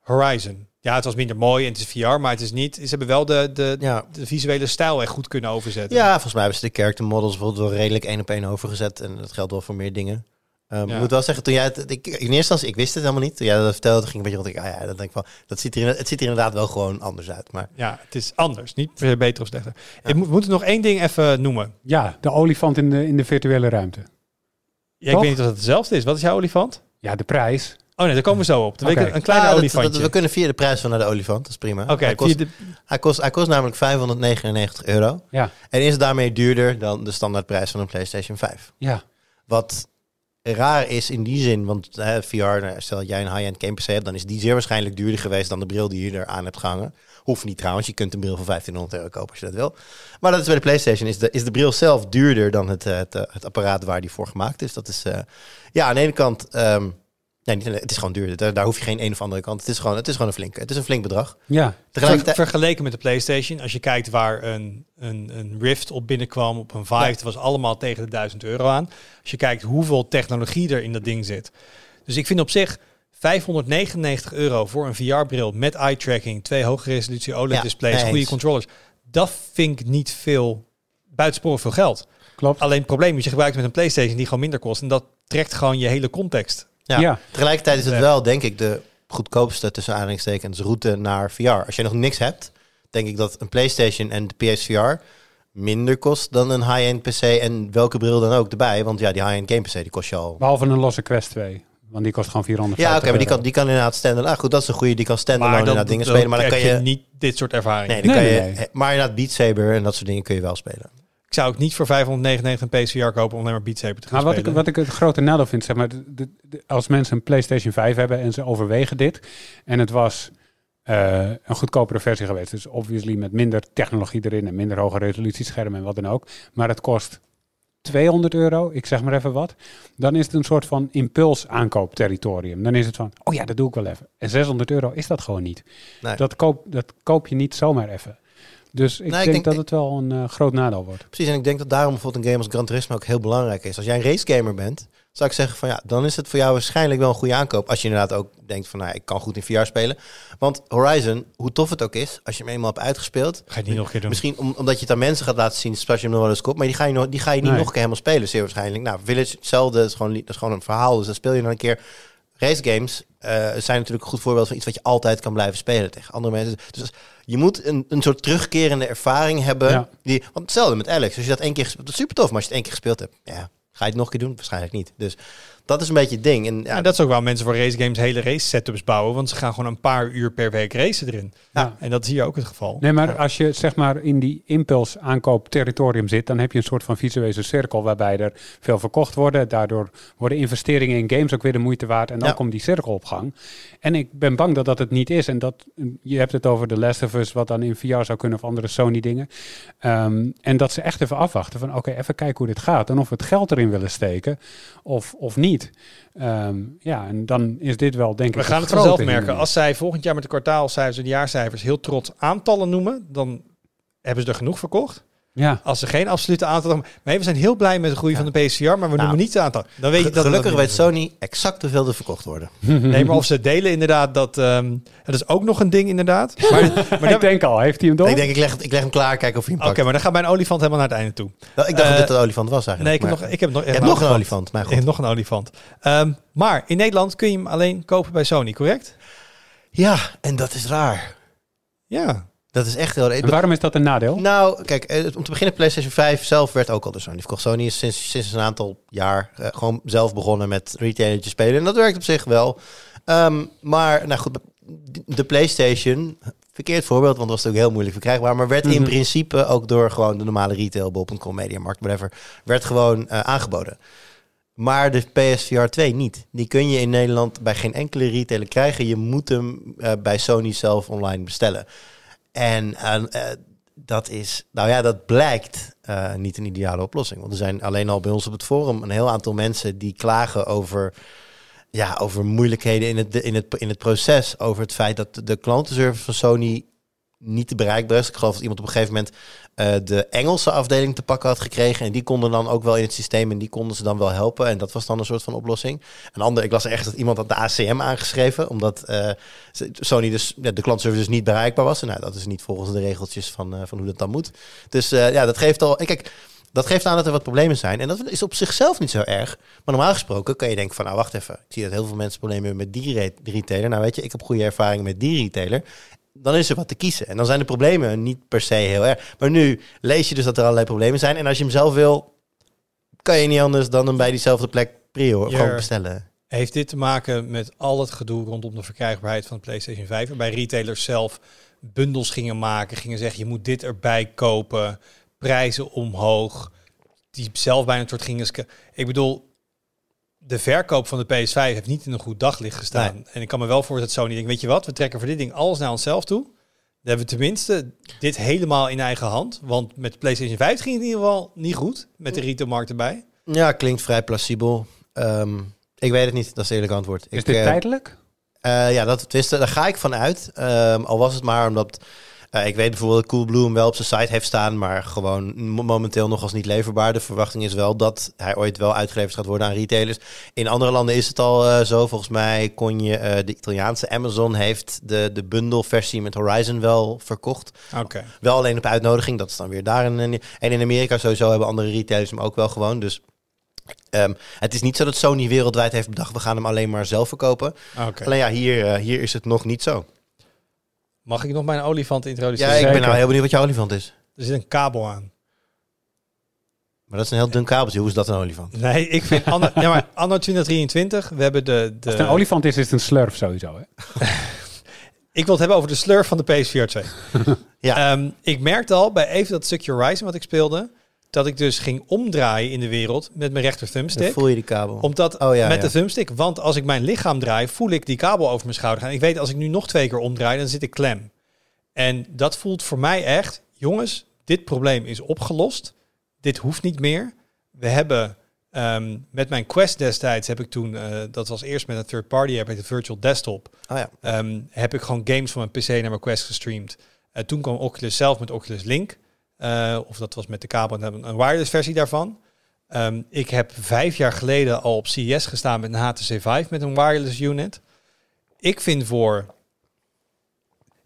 Horizon. Ja, het was minder mooi en het is VR, maar het is niet. Ze hebben wel de, de, Ja. de visuele stijl echt goed kunnen overzetten. ja, volgens mij hebben ze de character models bijvoorbeeld wel redelijk één op één overgezet. En dat geldt wel voor meer dingen. Um, Ja. Ik moet wel zeggen, toen jij het, ik, in eerste instantie, ik wist het helemaal niet. Toen jij dat vertelde, ging ik een beetje rond. Ik, ah ja, dat denk ik wel. Dat ziet er, in- het ziet er inderdaad wel gewoon anders uit. Maar Ja, het is anders. Niet beter of slechter. Ik moet, moet nog één ding even noemen. ja, de olifant in de, in de virtuele ruimte. Ja, ik weet niet of het hetzelfde is. Wat is jouw olifant? Ja, de prijs. Oh nee, daar komen we zo op. Dan Oké. een, kleine Ah, dat- olifantje. dat- we kunnen via de prijs van naar de olifant, dat is prima. Oké, hij, kost, de- hij, kost, hij kost namelijk 599 euro. Ja, En is daarmee duurder dan de standaardprijs van een PlayStation 5. ja. Wat raar is in die zin, want hè, VR, nou, stel dat jij een high-end game PC hebt, dan is die zeer waarschijnlijk duurder geweest dan de bril die je er aan hebt gehangen. Hoeft niet trouwens, je kunt een bril voor 1500 euro kopen als je dat wil. Maar dat is bij de PlayStation, is de, is de bril zelf duurder dan het, eh, eh, het apparaat waar die voor gemaakt is. Dat is, eh, ja, aan de ene kant, ehm, nee, niet, het is gewoon duurder. Daar, daar hoef je geen een of andere kant. Het is gewoon, het is gewoon een flink, het is een flink bedrag. Ja, Tegelijkertijd, vergeleken met de PlayStation, als je kijkt waar een, een, een Rift op binnenkwam, op een Vive, Ja. dat was allemaal tegen de 1000 euro aan. Als je kijkt hoeveel technologie er in dat ding zit. Dus ik vind op zich 599 euro voor een VR-bril met eye tracking, twee hoge resolutie OLED-displays, goede controllers. Dat vind ik niet veel, buitensporig veel geld. klopt. Alleen het probleem is, je gebruikt met een PlayStation die gewoon minder kost. En dat trekt gewoon je hele context. Ja. Ja. Tegelijkertijd is het wel, denk ik, de goedkoopste tussen aanhalingstekens route naar VR. Als je nog niks hebt, denk ik dat een PlayStation en de PSVR minder kost dan een high-end PC en welke bril dan ook erbij. Want ja, die high-end game PC die kost je al. Behalve een losse Quest 2. Want die kost gewoon 400 Ja, oké, maar die kan, die kan inderdaad standalone. Ah, goed, dat is een goede. Die kan standalone Maar dan, inderdaad dingen spelen. Maar dan heb kan je. niet dit soort ervaringen. Nee, dan Nee, kan nee, je. nee. Maar inderdaad, Beat Saber en dat soort dingen kun je wel spelen. Ik zou ook niet voor 599 een PSVR kopen om alleen maar Beat Saber te gaan Maar wat ik, spelen. wat ik het grote nadeel vind, zeg maar, de- de- de- als mensen een PlayStation 5 hebben en ze overwegen dit, en het was eh, een goedkopere versie geweest, dus obviously met minder technologie erin en minder hoge resolutieschermen en wat dan ook, maar het kost 200 euro, ik zeg maar even wat, dan is het een soort van impuls aankoopterritorium. Dan is het van, oh ja, dat doe ik wel even. En 600 euro is dat gewoon niet. Nee. Dat, koop, dat koop je niet zomaar even. Dus ik, denk, dat het wel een eh, groot nadeel wordt. Precies, en ik denk dat daarom bijvoorbeeld een game als Gran Turismo ook heel belangrijk is. Als jij een racegamer bent, zou ik zeggen van ja, dan is het voor jou waarschijnlijk wel een goede aankoop. Als je inderdaad ook denkt van nou, ik kan goed in VR spelen. Want Horizon, hoe tof het ook is, als je hem eenmaal hebt uitgespeeld, Ga je het niet nog een keer doen. Misschien om, omdat je het aan mensen gaat laten zien, zoals je hem nog wel eens koopt. Maar die ga je, nog, die ga je niet Nee. nog een keer helemaal spelen, zeer waarschijnlijk. Nou, Village, hetzelfde. Dat is gewoon, dat is gewoon een verhaal. Dus dan speel je dan een keer. Race games eh, zijn natuurlijk een goed voorbeeld van iets wat je altijd kan blijven spelen tegen andere mensen. Dus je moet een, een soort terugkerende ervaring hebben. Ja. Die, want hetzelfde met Alex. Als je dat één keer gespeeld dat is super tof. Maar als je het één keer gespeeld hebt, ja, ga je het nog een keer doen? Waarschijnlijk niet. Dus Dat is een beetje het ding. En, ja, dat is ook waarom mensen voor race games hele race setups bouwen. Want ze gaan gewoon een paar uur per week racen erin. Ja. En dat is hier ook het geval. Nee, maar als je zeg maar in die impuls aankoop territorium zit, dan heb je een soort van visuele cirkel waarbij er veel verkocht worden. Daardoor worden investeringen in games ook weer de moeite waard en dan Ja. komt die cirkel op gang. En ik ben bang dat dat het niet is. En dat je hebt het over The Last of Us, wat dan in VR zou kunnen of andere Sony dingen. Ehm, en dat ze echt even afwachten van oké, even kijken hoe dit gaat en of we het geld erin willen steken of, of niet. Ehm, ja, en dan is dit wel denk ik We gaan het vanzelf merken. Als zij volgend jaar met de kwartaalcijfers en de jaarcijfers heel trots aantallen noemen, dan hebben ze er genoeg verkocht. Ja. Als ze geen absolute aantallen... Maar hey, we zijn heel blij met de groei van de PSVR, maar we noemen niet het aantal. Dan weet je dat gelukkig dat weet Sony exact hoeveel er verkocht worden. Nee, maar of ze delen inderdaad dat... ehm, dat is ook nog een ding inderdaad. Maar, ik denk al, heeft hij hem door? Ik denk, ik leg, het- ik leg hem klaar, kijken of hij hem Oké, maar dan gaat mijn olifant helemaal naar het einde toe. Nou, ik dacht eh, dat dit een olifant was Nee, eigenlijk. ik heb nog, ik heb nog, je hebt nog een olifant. Maar Ik heb nog een olifant. Ehm, maar in Nederland kun je hem alleen kopen bij Sony, correct? Ja, en dat is raar. Ja. Dat is echt heel. En waarom is dat een nadeel? Nou, kijk, eh, om te beginnen, PlayStation 5 zelf werd ook al door Sony verkocht. Sony is sinds, sinds een aantal jaar eh, gewoon zelf begonnen met retailertje spelen. En dat werkt op zich wel. Ehm, maar, nou goed, de PlayStation, verkeerd voorbeeld, want dat was natuurlijk heel moeilijk verkrijgbaar. Maar werd in Mhm. principe ook door gewoon de normale retail, bol.com, Mediamarkt, whatever, werd gewoon eh, aangeboden. Maar de PSVR 2 niet. Die kun je in Nederland bij geen enkele retailer krijgen. Je moet hem bij Sony zelf online bestellen. En eh, eh, dat is, nou ja, dat blijkt eh, niet een ideale oplossing. Want er zijn alleen al bij ons op het forum een heel aantal mensen die klagen over, ja, over moeilijkheden in het, in, het, in het proces. Over het feit dat de klantenservice van Sony niet bereikbaar is. Ik geloof dat iemand op een gegeven moment eh, de Engelse afdeling te pakken had gekregen. En die konden dan ook wel in het systeem en die konden ze dan wel helpen. En dat was dan een soort van oplossing. Een ander, ik las echt dat iemand had de ACM aangeschreven, omdat eh, Sony dus de klantenservice dus niet bereikbaar was. En nou, dat is niet volgens de regeltjes van, eh, van hoe dat dan moet. Dus ja, dat geeft al. Kijk, dat geeft aan dat er wat problemen zijn. En dat is op zichzelf niet zo erg. Maar normaal gesproken kan je denken van, nou wacht even. Ik zie dat heel veel mensen problemen hebben met die re- retailer. Nou weet je, ik heb goede ervaring met die retailer. Dan is er wat te kiezen. En dan zijn de problemen niet per se heel erg. Maar nu lees je dus dat er allerlei problemen zijn. En als je hem zelf wil, kan je niet anders dan hem bij diezelfde plek prio gewoon bestellen. Heeft dit te maken met al het gedoe rondom de verkrijgbaarheid van de PlayStation 5? Waarbij retailers zelf bundels gingen maken, gingen zeggen je moet dit erbij kopen, prijzen omhoog, die zelf bijna een soort gingen... Ik bedoel, de verkoop van de PS5 heeft niet in een goed daglicht gestaan. En ik kan me wel voorstellen dat Sony denkt, weet je wat, we trekken voor dit ding alles naar onszelf toe. Dan hebben we tenminste dit helemaal in eigen hand. Want met PlayStation 5 ging het in ieder geval niet goed, met de retailmarkt erbij. Ja, klinkt vrij plausibel. Ehm, ik weet het niet, dat is het eerlijk antwoord. Is ik, dit eh, tijdelijk? Eh, ja, dat wisten, daar ga ik van uit. Ehm, al was het maar omdat eh, ik weet bijvoorbeeld dat Coolblue hem wel op zijn site heeft staan, maar gewoon mo- momenteel nog als niet leverbaar. De verwachting is wel dat hij ooit wel uitgeleverd gaat worden aan retailers. In andere landen is het al eh, zo. Volgens mij kon je eh, de Italiaanse Amazon heeft de, de bundle-versie met Horizon wel verkocht. Oké. Wel alleen op uitnodiging. Dat is dan weer daar. En, en in Amerika sowieso hebben andere retailers hem ook wel gewoon. Dus ehm, het is niet zo dat Sony wereldwijd heeft bedacht, we gaan hem alleen maar zelf verkopen. Oké. Alleen ja, hier, hier is het nog niet zo. Mag ik nog mijn olifant introduceren? Ja, ik ben nou heel benieuwd wat jouw olifant is. Er zit een kabel aan. Maar dat is een heel dun kabeltje. Hoe is dat een olifant? Nee, ik vind anno, ja, maar anno 2023, we hebben de... de Als het een olifant is, is het een slurf sowieso. Hè? ik wil het hebben over de slurf van de PS4 2. Ja. Ehm, ik merkte al bij even dat stukje Horizon wat ik speelde, dat ik dus ging omdraaien in de wereld met mijn rechter Dan thumbstick. voel je die kabel. Omdat Oh, ja, met ja. de thumbstick, want als ik mijn lichaam draai, voel ik die kabel over mijn schouder gaan. Ik weet als ik nu nog twee keer omdraai, dan zit ik klem. En dat voelt voor mij echt, jongens, dit probleem is opgelost. Dit hoeft niet meer. We hebben ehm, met mijn Quest destijds heb ik toen, eh, dat was eerst met een third party app, de Virtual Desktop, Oh ja. ehm, heb ik gewoon games van mijn PC naar mijn Quest gestreamd. Eh, toen kwam Oculus zelf met Oculus Link. Eh, of dat was met de kabel en hebben een wireless versie daarvan. Ehm, ik heb vijf jaar geleden al op CES gestaan met een HTC Vive met een wireless unit. Ik vind voor...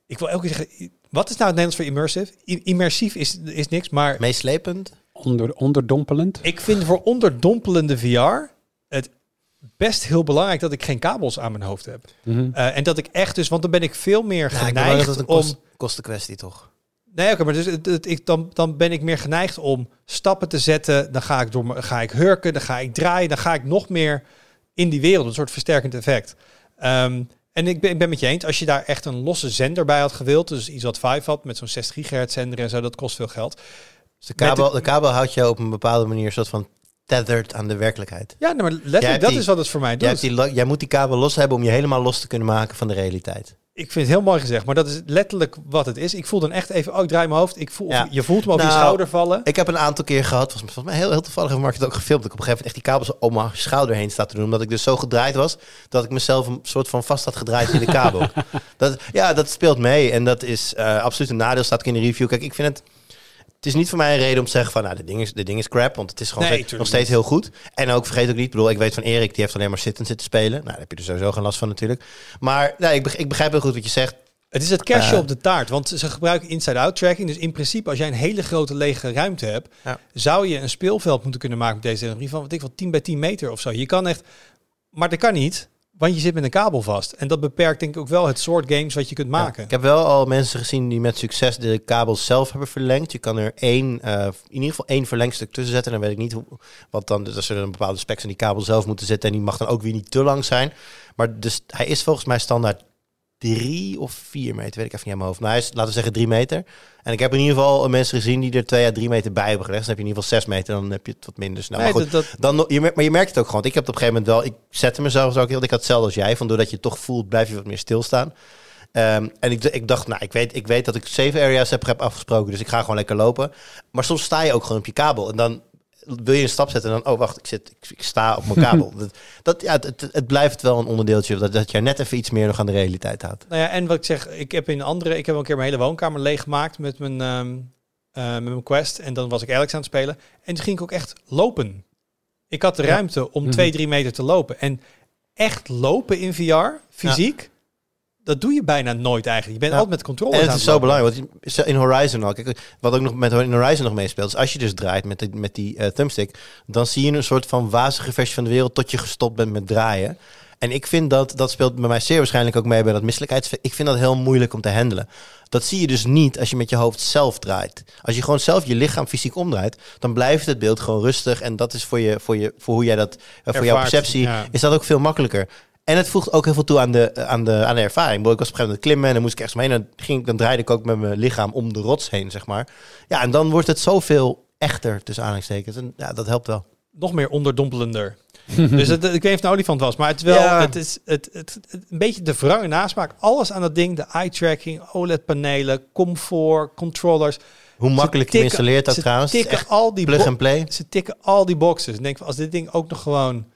Ik wil elke keer zeggen... Wat is nou het Nederlands voor immersive? I- immersief is, is niks, maar Meeslepend? Onder, onderdompelend. ik vind voor onderdompelende VR het best heel belangrijk dat ik geen kabels aan mijn hoofd heb. Mhm. Eh, en dat ik echt dus, want dan ben ik veel meer Ja, ik ben bang dat geneigd het een om... kost, kostenkwestie toch? Nee, oké, maar dus het, het- ik, dan, dan ben ik meer geneigd om stappen te zetten. Dan ga ik, door, ga ik hurken, dan ga ik draaien, dan ga ik nog meer in die wereld. Een soort versterkend effect. Ehm, en ik ben, ik ben met je eens, als je daar echt een losse zender bij had gewild, dus iets wat 5 had met zo'n 60 gigahertz zender en zo, dat kost veel geld. Dus de kabel, de kabel houdt je op een bepaalde manier soort van tethered aan de werkelijkheid. Ja, nou, maar Jij letterlijk, dat die- is wat het voor mij Jij, doet. hebt die jij moet die kabel los hebben om je helemaal los te kunnen maken van de realiteit. Ik vind het heel mooi gezegd, maar dat is letterlijk wat het is. Ik voel dan echt even, oh, ik draai mijn hoofd. Ik voel, Ja. Je voelt me over je Nou, schouder vallen. Ik heb een aantal keer gehad, volgens volgens mij heel, heel toevallig heeft Mark het ook gefilmd. Dat ik op een gegeven moment echt die kabels om mijn schouder heen sta te doen. Omdat ik dus zo gedraaid was, dat ik mezelf een soort van vast had gedraaid in de kabel. dat, ja, dat speelt mee. En dat is eh, absoluut een nadeel, staat ook in de review. Kijk, ik vind het... Het is niet voor mij een reden om te zeggen van, nou, dit ding is, dit ding is crap. Want het is gewoon Nee, steeds- tuurlijk nog steeds heel goed. En ook, vergeet ook niet, ik bedoel, ik weet van Erik, die heeft alleen maar zittend zitten spelen. Nou, daar heb je er sowieso geen last van natuurlijk. Maar nee, ik, beg- ik begrijp heel goed wat je zegt. Het is het kerstje Eh. op de taart, want ze gebruiken inside-out tracking. Dus in principe, als jij een hele grote lege ruimte hebt, Ja. zou je een speelveld moeten kunnen maken met deze technologie van wat ik wel 10 bij 10 meter of zo. Je kan echt, maar dat kan niet, want je zit met een kabel vast. En dat beperkt denk ik ook wel het soort games wat je kunt maken. Ja, ik heb wel al mensen gezien die met succes de kabels zelf hebben verlengd. Je kan er één, eh, in ieder geval één verlengstuk tussen zetten. Dan weet ik niet hoe, wat dan, dus er een bepaalde specs in die kabel zelf moeten zitten. En die mag dan ook weer niet te lang zijn. Maar dus, hij is volgens mij standaard drie of vier meter, weet ik even niet aan mijn hoofd. Maar hij is, laten we zeggen, drie meter. En ik heb in ieder geval mensen gezien die er twee à drie meter bij hebben gelegd. Dus dan heb je in ieder geval zes meter, dan heb je het wat minder snel. Nee, maar goed, dat, dan, je, maar je merkt het ook gewoon. Want Ik heb het op een gegeven moment wel. Ik zette mezelf zo ook heel. Ik had hetzelfde als jij. Van doordat je het toch voelt, blijf je wat meer stilstaan. Ehm, en ik, ik dacht, nou, ik weet, ik weet dat ik zeven areas heb, heb afgesproken. Dus ik ga gewoon lekker lopen. Maar soms sta je ook gewoon op je kabel. En dan wil je een stap zetten. En dan, oh wacht, ik, zit, ik, ik sta op mijn kabel. dat, dat, ja, het, het, blijft wel een onderdeeltje. Dat, dat je net even iets meer nog aan de realiteit houdt. nou ja, en wat ik zeg, ik heb in andere, ik heb een keer mijn hele woonkamer leeggemaakt met mijn, ehm, eh, met mijn Quest. En dan was ik Alex aan het spelen. En toen ging ik ook echt lopen. Ik had de Ja. ruimte om Mhm. twee, drie meter te lopen. En echt lopen in VR, fysiek, dat doe je bijna nooit eigenlijk. Je bent Ja. altijd met controles En het is zo belangrijk. Want in Horizon al. Kijk, wat ook nog met in Horizon nog meespeelt. Is als je dus draait met, de, met die eh, thumbstick. Dan zie je een soort van wazige versie van de wereld. Tot je gestopt bent met draaien. En ik vind dat, dat speelt bij mij zeer waarschijnlijk ook mee bij dat misselijkheids. Ik vind dat heel moeilijk om te handelen. Dat zie je dus niet als je met je hoofd zelf draait. Als je gewoon zelf je lichaam fysiek omdraait, dan blijft het beeld gewoon rustig. En dat is voor, je, voor, je, voor hoe jij dat, eh, voor jouw perceptie, ja. is dat ook veel makkelijker. En het voegt ook heel veel toe aan de, aan de, aan de ervaring. Ik was op een gegeven moment klimmen en dan moest ik ergens omheen. En dan, ging, ik- dan draaide ik ook met mijn lichaam om de rots heen, zeg maar. Ja, en dan wordt het zoveel echter, tussen aanhalingstekens. En ja, dat helpt wel. Nog meer onderdompelender. dus het, ik weet niet of het een olifant was, maar het, is wel, Ja. het is het, het, het- een beetje de verrangen nasmaak. Alles aan dat ding, de eye-tracking, OLED-panelen, comfort, controllers. Hoe makkelijk je installeert ze trouwens. Tikken echt al die plug and play. Ze tikken al die boxes. En denk van, als dit ding ook nog gewoon,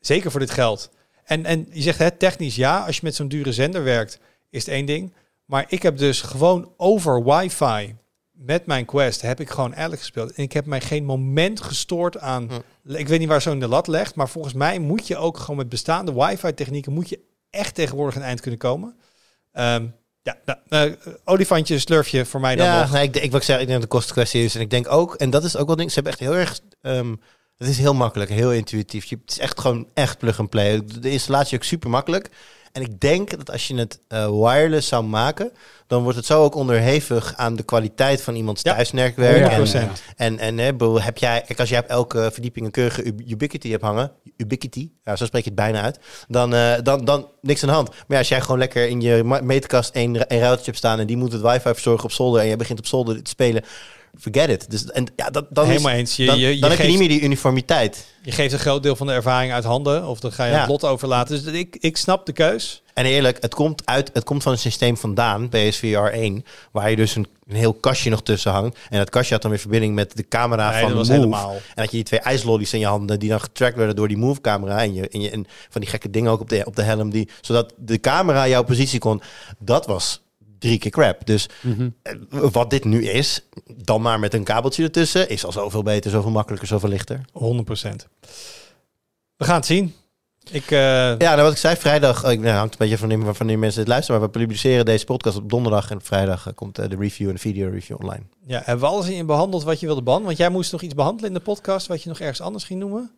zeker voor dit geld. En, en je zegt, hè, technisch ja, als je met zo'n dure zender werkt, is het één ding. Maar ik heb dus gewoon over wifi met mijn Quest, heb ik gewoon Alex gespeeld. En ik heb mij geen moment gestoord aan, ik weet niet waar zo'n de lat legt, maar volgens mij moet je ook gewoon met bestaande wifi technieken, moet je echt tegenwoordig een eind kunnen komen. Ehm, ja, nou, eh, olifantje, slurfje voor mij dan Ja, nog. nee, ik, ik wil zeggen, ik denk dat de kostenkwestie is. En ik denk ook, en dat is ook wel ding, ze hebben echt heel erg... ehm, het is heel makkelijk, heel intuïtief. Je, het is echt gewoon echt plug and play. De installatie ook super makkelijk. En ik denk dat als je het eh, wireless zou maken, dan wordt het zo ook onderhevig aan de kwaliteit van iemands Ja, thuiswerkwerk. Ja, En, 100%. en, en heb jij, kijk, als jij op elke verdieping een keurige Ub- Ubiquity hebt hangen, Ubiquity, ja, zo spreek je het bijna uit, dan, eh, dan, dan niks aan de hand. Maar ja, als jij gewoon lekker in je meterkast één, één routertje hebt staan en die moet het wifi verzorgen op zolder en jij begint op zolder te spelen, forget it. Dus, en, ja, dat, dan is, Helemaal eens. Je, dan, je, je, dan heb je niet meer die uniformiteit. je geeft een groot deel van de ervaring uit handen. Of dan ga je Ja. het lot overlaten. Dus ik, ik snap de keus. En eerlijk, het komt, uit, het komt van een systeem vandaan, PSVR 1, waar je dus een, een heel kastje nog tussen hangt. En dat kastje had dan weer verbinding met de camera Nee, van dat was Move. helemaal. En dat je die twee ijslollies in je handen, die dan getrackt werden door die Move-camera. En, je, en, je, en van die gekke dingen ook op de, op de helm, die, zodat de camera jouw positie kon. Dat was drie keer crap. Dus Mhm. eh, wat dit nu is, dan maar met een kabeltje ertussen, is al zoveel beter, zoveel makkelijker, zoveel lichter. 100%. We gaan het zien. Ik, eh, Ja, nou wat ik zei, vrijdag, oh, ik, nou, hangt een beetje van wanneer, wanneer mensen dit luisteren, maar we publiceren deze podcast op donderdag en op vrijdag eh, komt eh, de review en de video review online. ja, hebben we alles in behandeld wat je wilde behandelen? Want jij moest nog iets behandelen in de podcast wat je nog ergens anders ging noemen.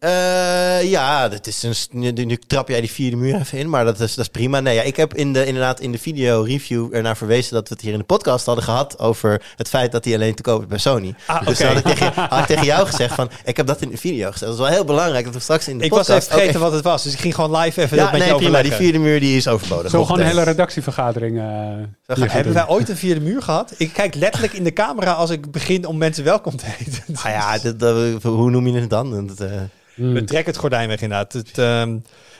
Ja, dat is een, nu, nu trap jij die vierde muur even in, maar dat is, dat is prima. Nee, ja, ik heb in de, inderdaad in de video review ernaar verwezen dat we het hier in de podcast hadden gehad over het feit dat hij alleen te koop is bij Sony. Ah, Dus had ik, tegen, had ik tegen jou gezegd van, ik heb dat in de video gezegd. Dat is wel heel belangrijk dat we straks in de Ik was podcast... even vergeten wat het was. Dus ik ging gewoon live even dat Ja, met nee, prima. Die vierde muur die is overbodig. Zo gewoon een hele redactievergadering. eh, gaan Hebben doen. wij ooit een vierde muur gehad? Ik kijk letterlijk in de camera als ik begin om mensen welkom te heten. Ah ja, dat, dat- hoe noem je het dan? Dat, eh, Hmm, We trekken het gordijn weg inderdaad. Het, ehm,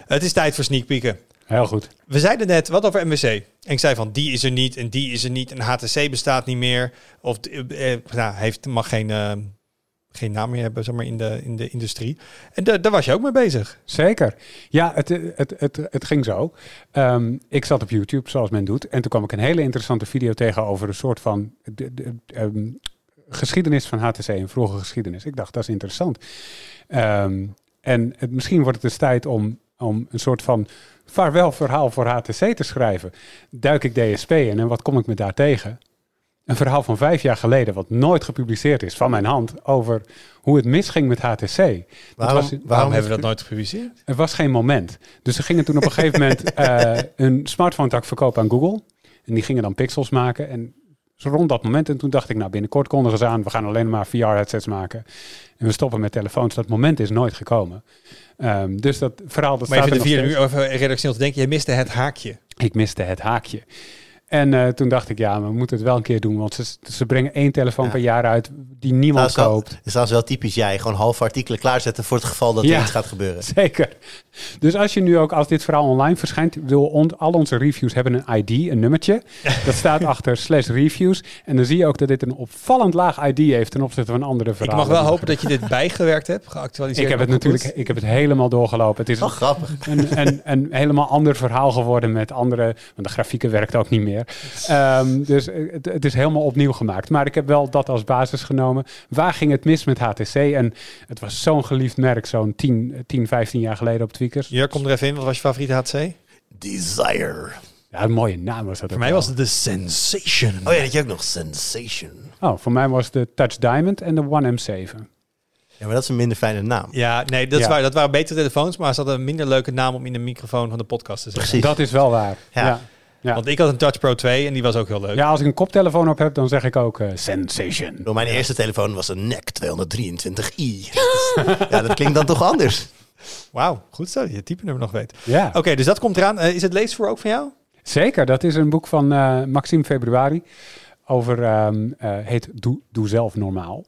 het is tijd voor sneak peeken. heel goed. We zeiden net wat over MWC. En ik zei van die is er niet en die is er niet. En HTC bestaat niet meer. Of eh, eh, nou, heeft, mag geen, geen naam meer hebben zeg maar, in, de, in de industrie. En da- daar was je ook mee bezig. Zeker. Ja, het, het, het, het ging zo. Ehm, ik zat op YouTube, zoals men doet. En toen kwam ik een hele interessante video tegen over een soort van de, ehm, geschiedenis van HTC, een vroege geschiedenis. Ik dacht, dat is interessant. Ehm, en misschien wordt het dus tijd om, om een soort van vaarwelverhaal voor HTC te schrijven. Duik ik DSP in en wat kom ik me daar tegen? Een verhaal van vijf jaar geleden, wat nooit gepubliceerd is, van mijn hand, over hoe het misging met HTC. Dat waarom, was- Waarom hebben we dat nooit gepubliceerd? er was geen moment. Dus ze gingen toen op een gegeven moment eh, een smartphone tak verkopen aan Google. En die gingen dan pixels maken. En zo rond dat moment. En toen dacht ik, nou binnenkort kondigen ze aan, we gaan alleen maar VR-headsets maken. En we stoppen met telefoons. Dat moment is nooit gekomen. Ehm, dus dat verhaal, dat Maar staat er nog steeds. uur over redactioneel te denken. Jij miste het haakje. Ik miste het haakje. En eh, toen dacht ik, ja, we moeten het wel een keer doen. Want ze, ze brengen één telefoon Ja. per jaar uit die Nou, niemand wel- koopt. is trouwens wel typisch jij. Gewoon halve artikelen klaarzetten voor het geval dat Ja. er iets gaat gebeuren. Zeker. Dus als je nu ook, als dit verhaal online verschijnt, ik bedoel, on- al onze reviews hebben een ID, een nummertje. Dat staat achter slash reviews. En dan zie je ook dat dit een opvallend laag ID heeft ten opzichte van andere Ik verhalen. mag wel hopen dat je dit bijgewerkt hebt, geactualiseerd. Ik heb het goed. natuurlijk, ik heb het helemaal doorgelopen. Het is Wel grappig. een, een, een helemaal ander verhaal geworden met andere, want de grafieken werkt ook niet meer. Ehm, dus het, het is helemaal opnieuw gemaakt. Maar ik heb wel dat als basis genomen. Waar ging het mis met HTC? En het was zo'n geliefd merk, zo'n 10, 10, 15 jaar geleden op Tweakers. Jur, kom er even in. Wat was je favoriete HTC? Desire. Ja, een mooie naam was dat. Voor mij wel. was het de Sensation. Oh ja, dat je ook nog Sensation. Oh, voor mij was de Touch Diamond en de One M7. Ja, maar dat is een minder fijne naam. Ja, nee, dat, is Ja. waar, dat waren betere telefoons, maar ze hadden een minder leuke naam om in de microfoon van de podcast te zeggen. Precies. Dat is wel waar. Ja. Ja. Ja. Want ik had een Touch Pro 2 en die was ook heel leuk. Ja, als ik een koptelefoon op heb, dan zeg ik ook eh, Sensation. Door mijn eerste telefoon was een NEC 223i. ja, dat klinkt dan toch anders. Wauw, goed zo, je type nummer nog weet. Ja, Oké, dus dat komt eraan. Eh, is het leesvoer ook van jou? zeker. Dat is een boek van eh, Maxime Februari. Over, ehm, eh, heet Doe, Doe zelf normaal.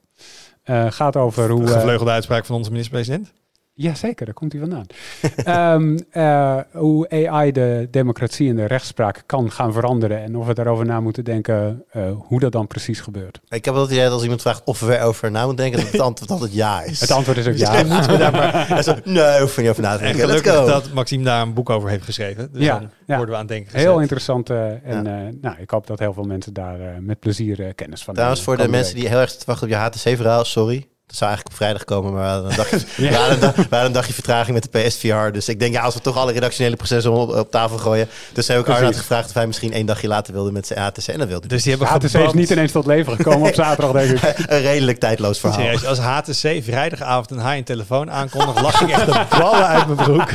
Eh, gaat over hoe... Een gevleugelde uitspraak van onze minister-president. Ja, zeker, daar komt hij vandaan. Ehm, eh, hoe AI de democratie en de rechtspraak kan gaan veranderen. En of we daarover na moeten denken eh, hoe dat dan precies gebeurt. Ik heb het idee dat als iemand vraagt of we erover na moeten denken, dat het antwoord altijd ja is. Het antwoord is ook ja. Misschien moeten we daar maar... Zo, nee, hoef je niet over na te En denken. Let's gelukkig go. dat Maxime daar een boek over heeft geschreven. Dus Ja, dan ja. worden we aan het denken Heel interessant. eh, en eh, nou, ik hoop dat heel veel mensen daar eh, met plezier kennis van Trouwens, voor hebben. de mensen die heel erg te wachten op je HTC-verhaal, sorry. Dat zou eigenlijk op vrijdag komen, maar we hadden een dagje, Ja. we hadden een, dag- we hadden een dagje vertraging met de PSVR. Dus ik denk, ja, als we toch alle redactionele processen op, op tafel gooien. Dus heb ik. Arnoud gevraagd of hij misschien één dagje later wilde met zijn HTC. En dat wilde Dus die hebben HTC is niet ineens tot leven gekomen op zaterdag, denk ik. Een redelijk tijdloos verhaal. Serieus, als HTC vrijdagavond een high-end telefoon aankondigt, lach ik echt de ballen uit mijn broek.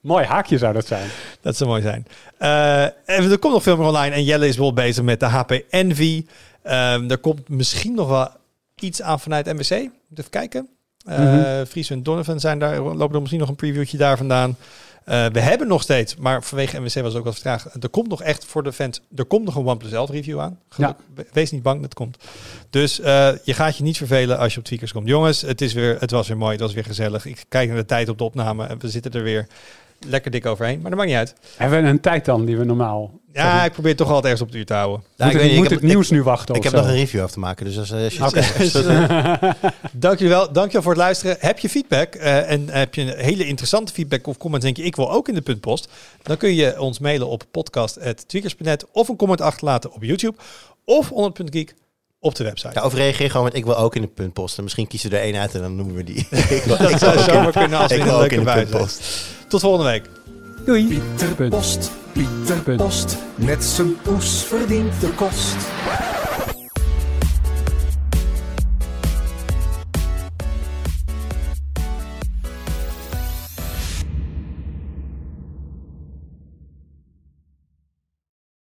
Mooi haakje zou dat zijn. Dat zou mooi zijn. Eh, en er komt nog veel meer online. En Jelle is wel bezig met de HP Envy. Ehm, er komt misschien nog wel iets aan vanuit. Moet Even kijken. Mhm. Fries en Donovan zijn daar. Lopen er misschien nog een previewtje daar vandaan. Eh, we hebben nog steeds, maar vanwege MWC was het ook wat vertraagd. Er komt nog echt voor de fans, er komt nog een OnePlus 11 review aan. Geluk- Wees niet bang, dat komt. Dus eh, je gaat je niet vervelen als je op Tweakers komt. Jongens, het, is weer, het was weer mooi, het was weer gezellig. Ik kijk naar de tijd op de opname en we zitten er weer lekker dik overheen. Maar dat maakt niet uit. Hebben we een tijd dan die we normaal... Ja, ik probeer toch altijd ergens op het uur te houden. Ja, moet ik het, weet niet, moet ik heb- het nieuws nu wachten Ik heb zo? nog een review af te maken, dus als, eh, als je Oké. Dank jullie wel. Dank je wel voor het luisteren. Heb je feedback eh, en heb je een hele interessante feedback of comment, denk je, ik wil ook in de puntpost, dan kun je ons mailen op podcast.tweakers.net of een comment achterlaten op YouTube of onder het punt geek op de website. Ja, of reageer gewoon met ik wil ook in de punt posten. Misschien kiezen we er één uit en dan noemen we die. ik wil, dat zou zomaar kunnen als we ik in een ook leuke in de puntpost. Tot volgende week. Doei. Pieter Punt. Post, Pieter Punt. Post, met zijn poes verdient de kost.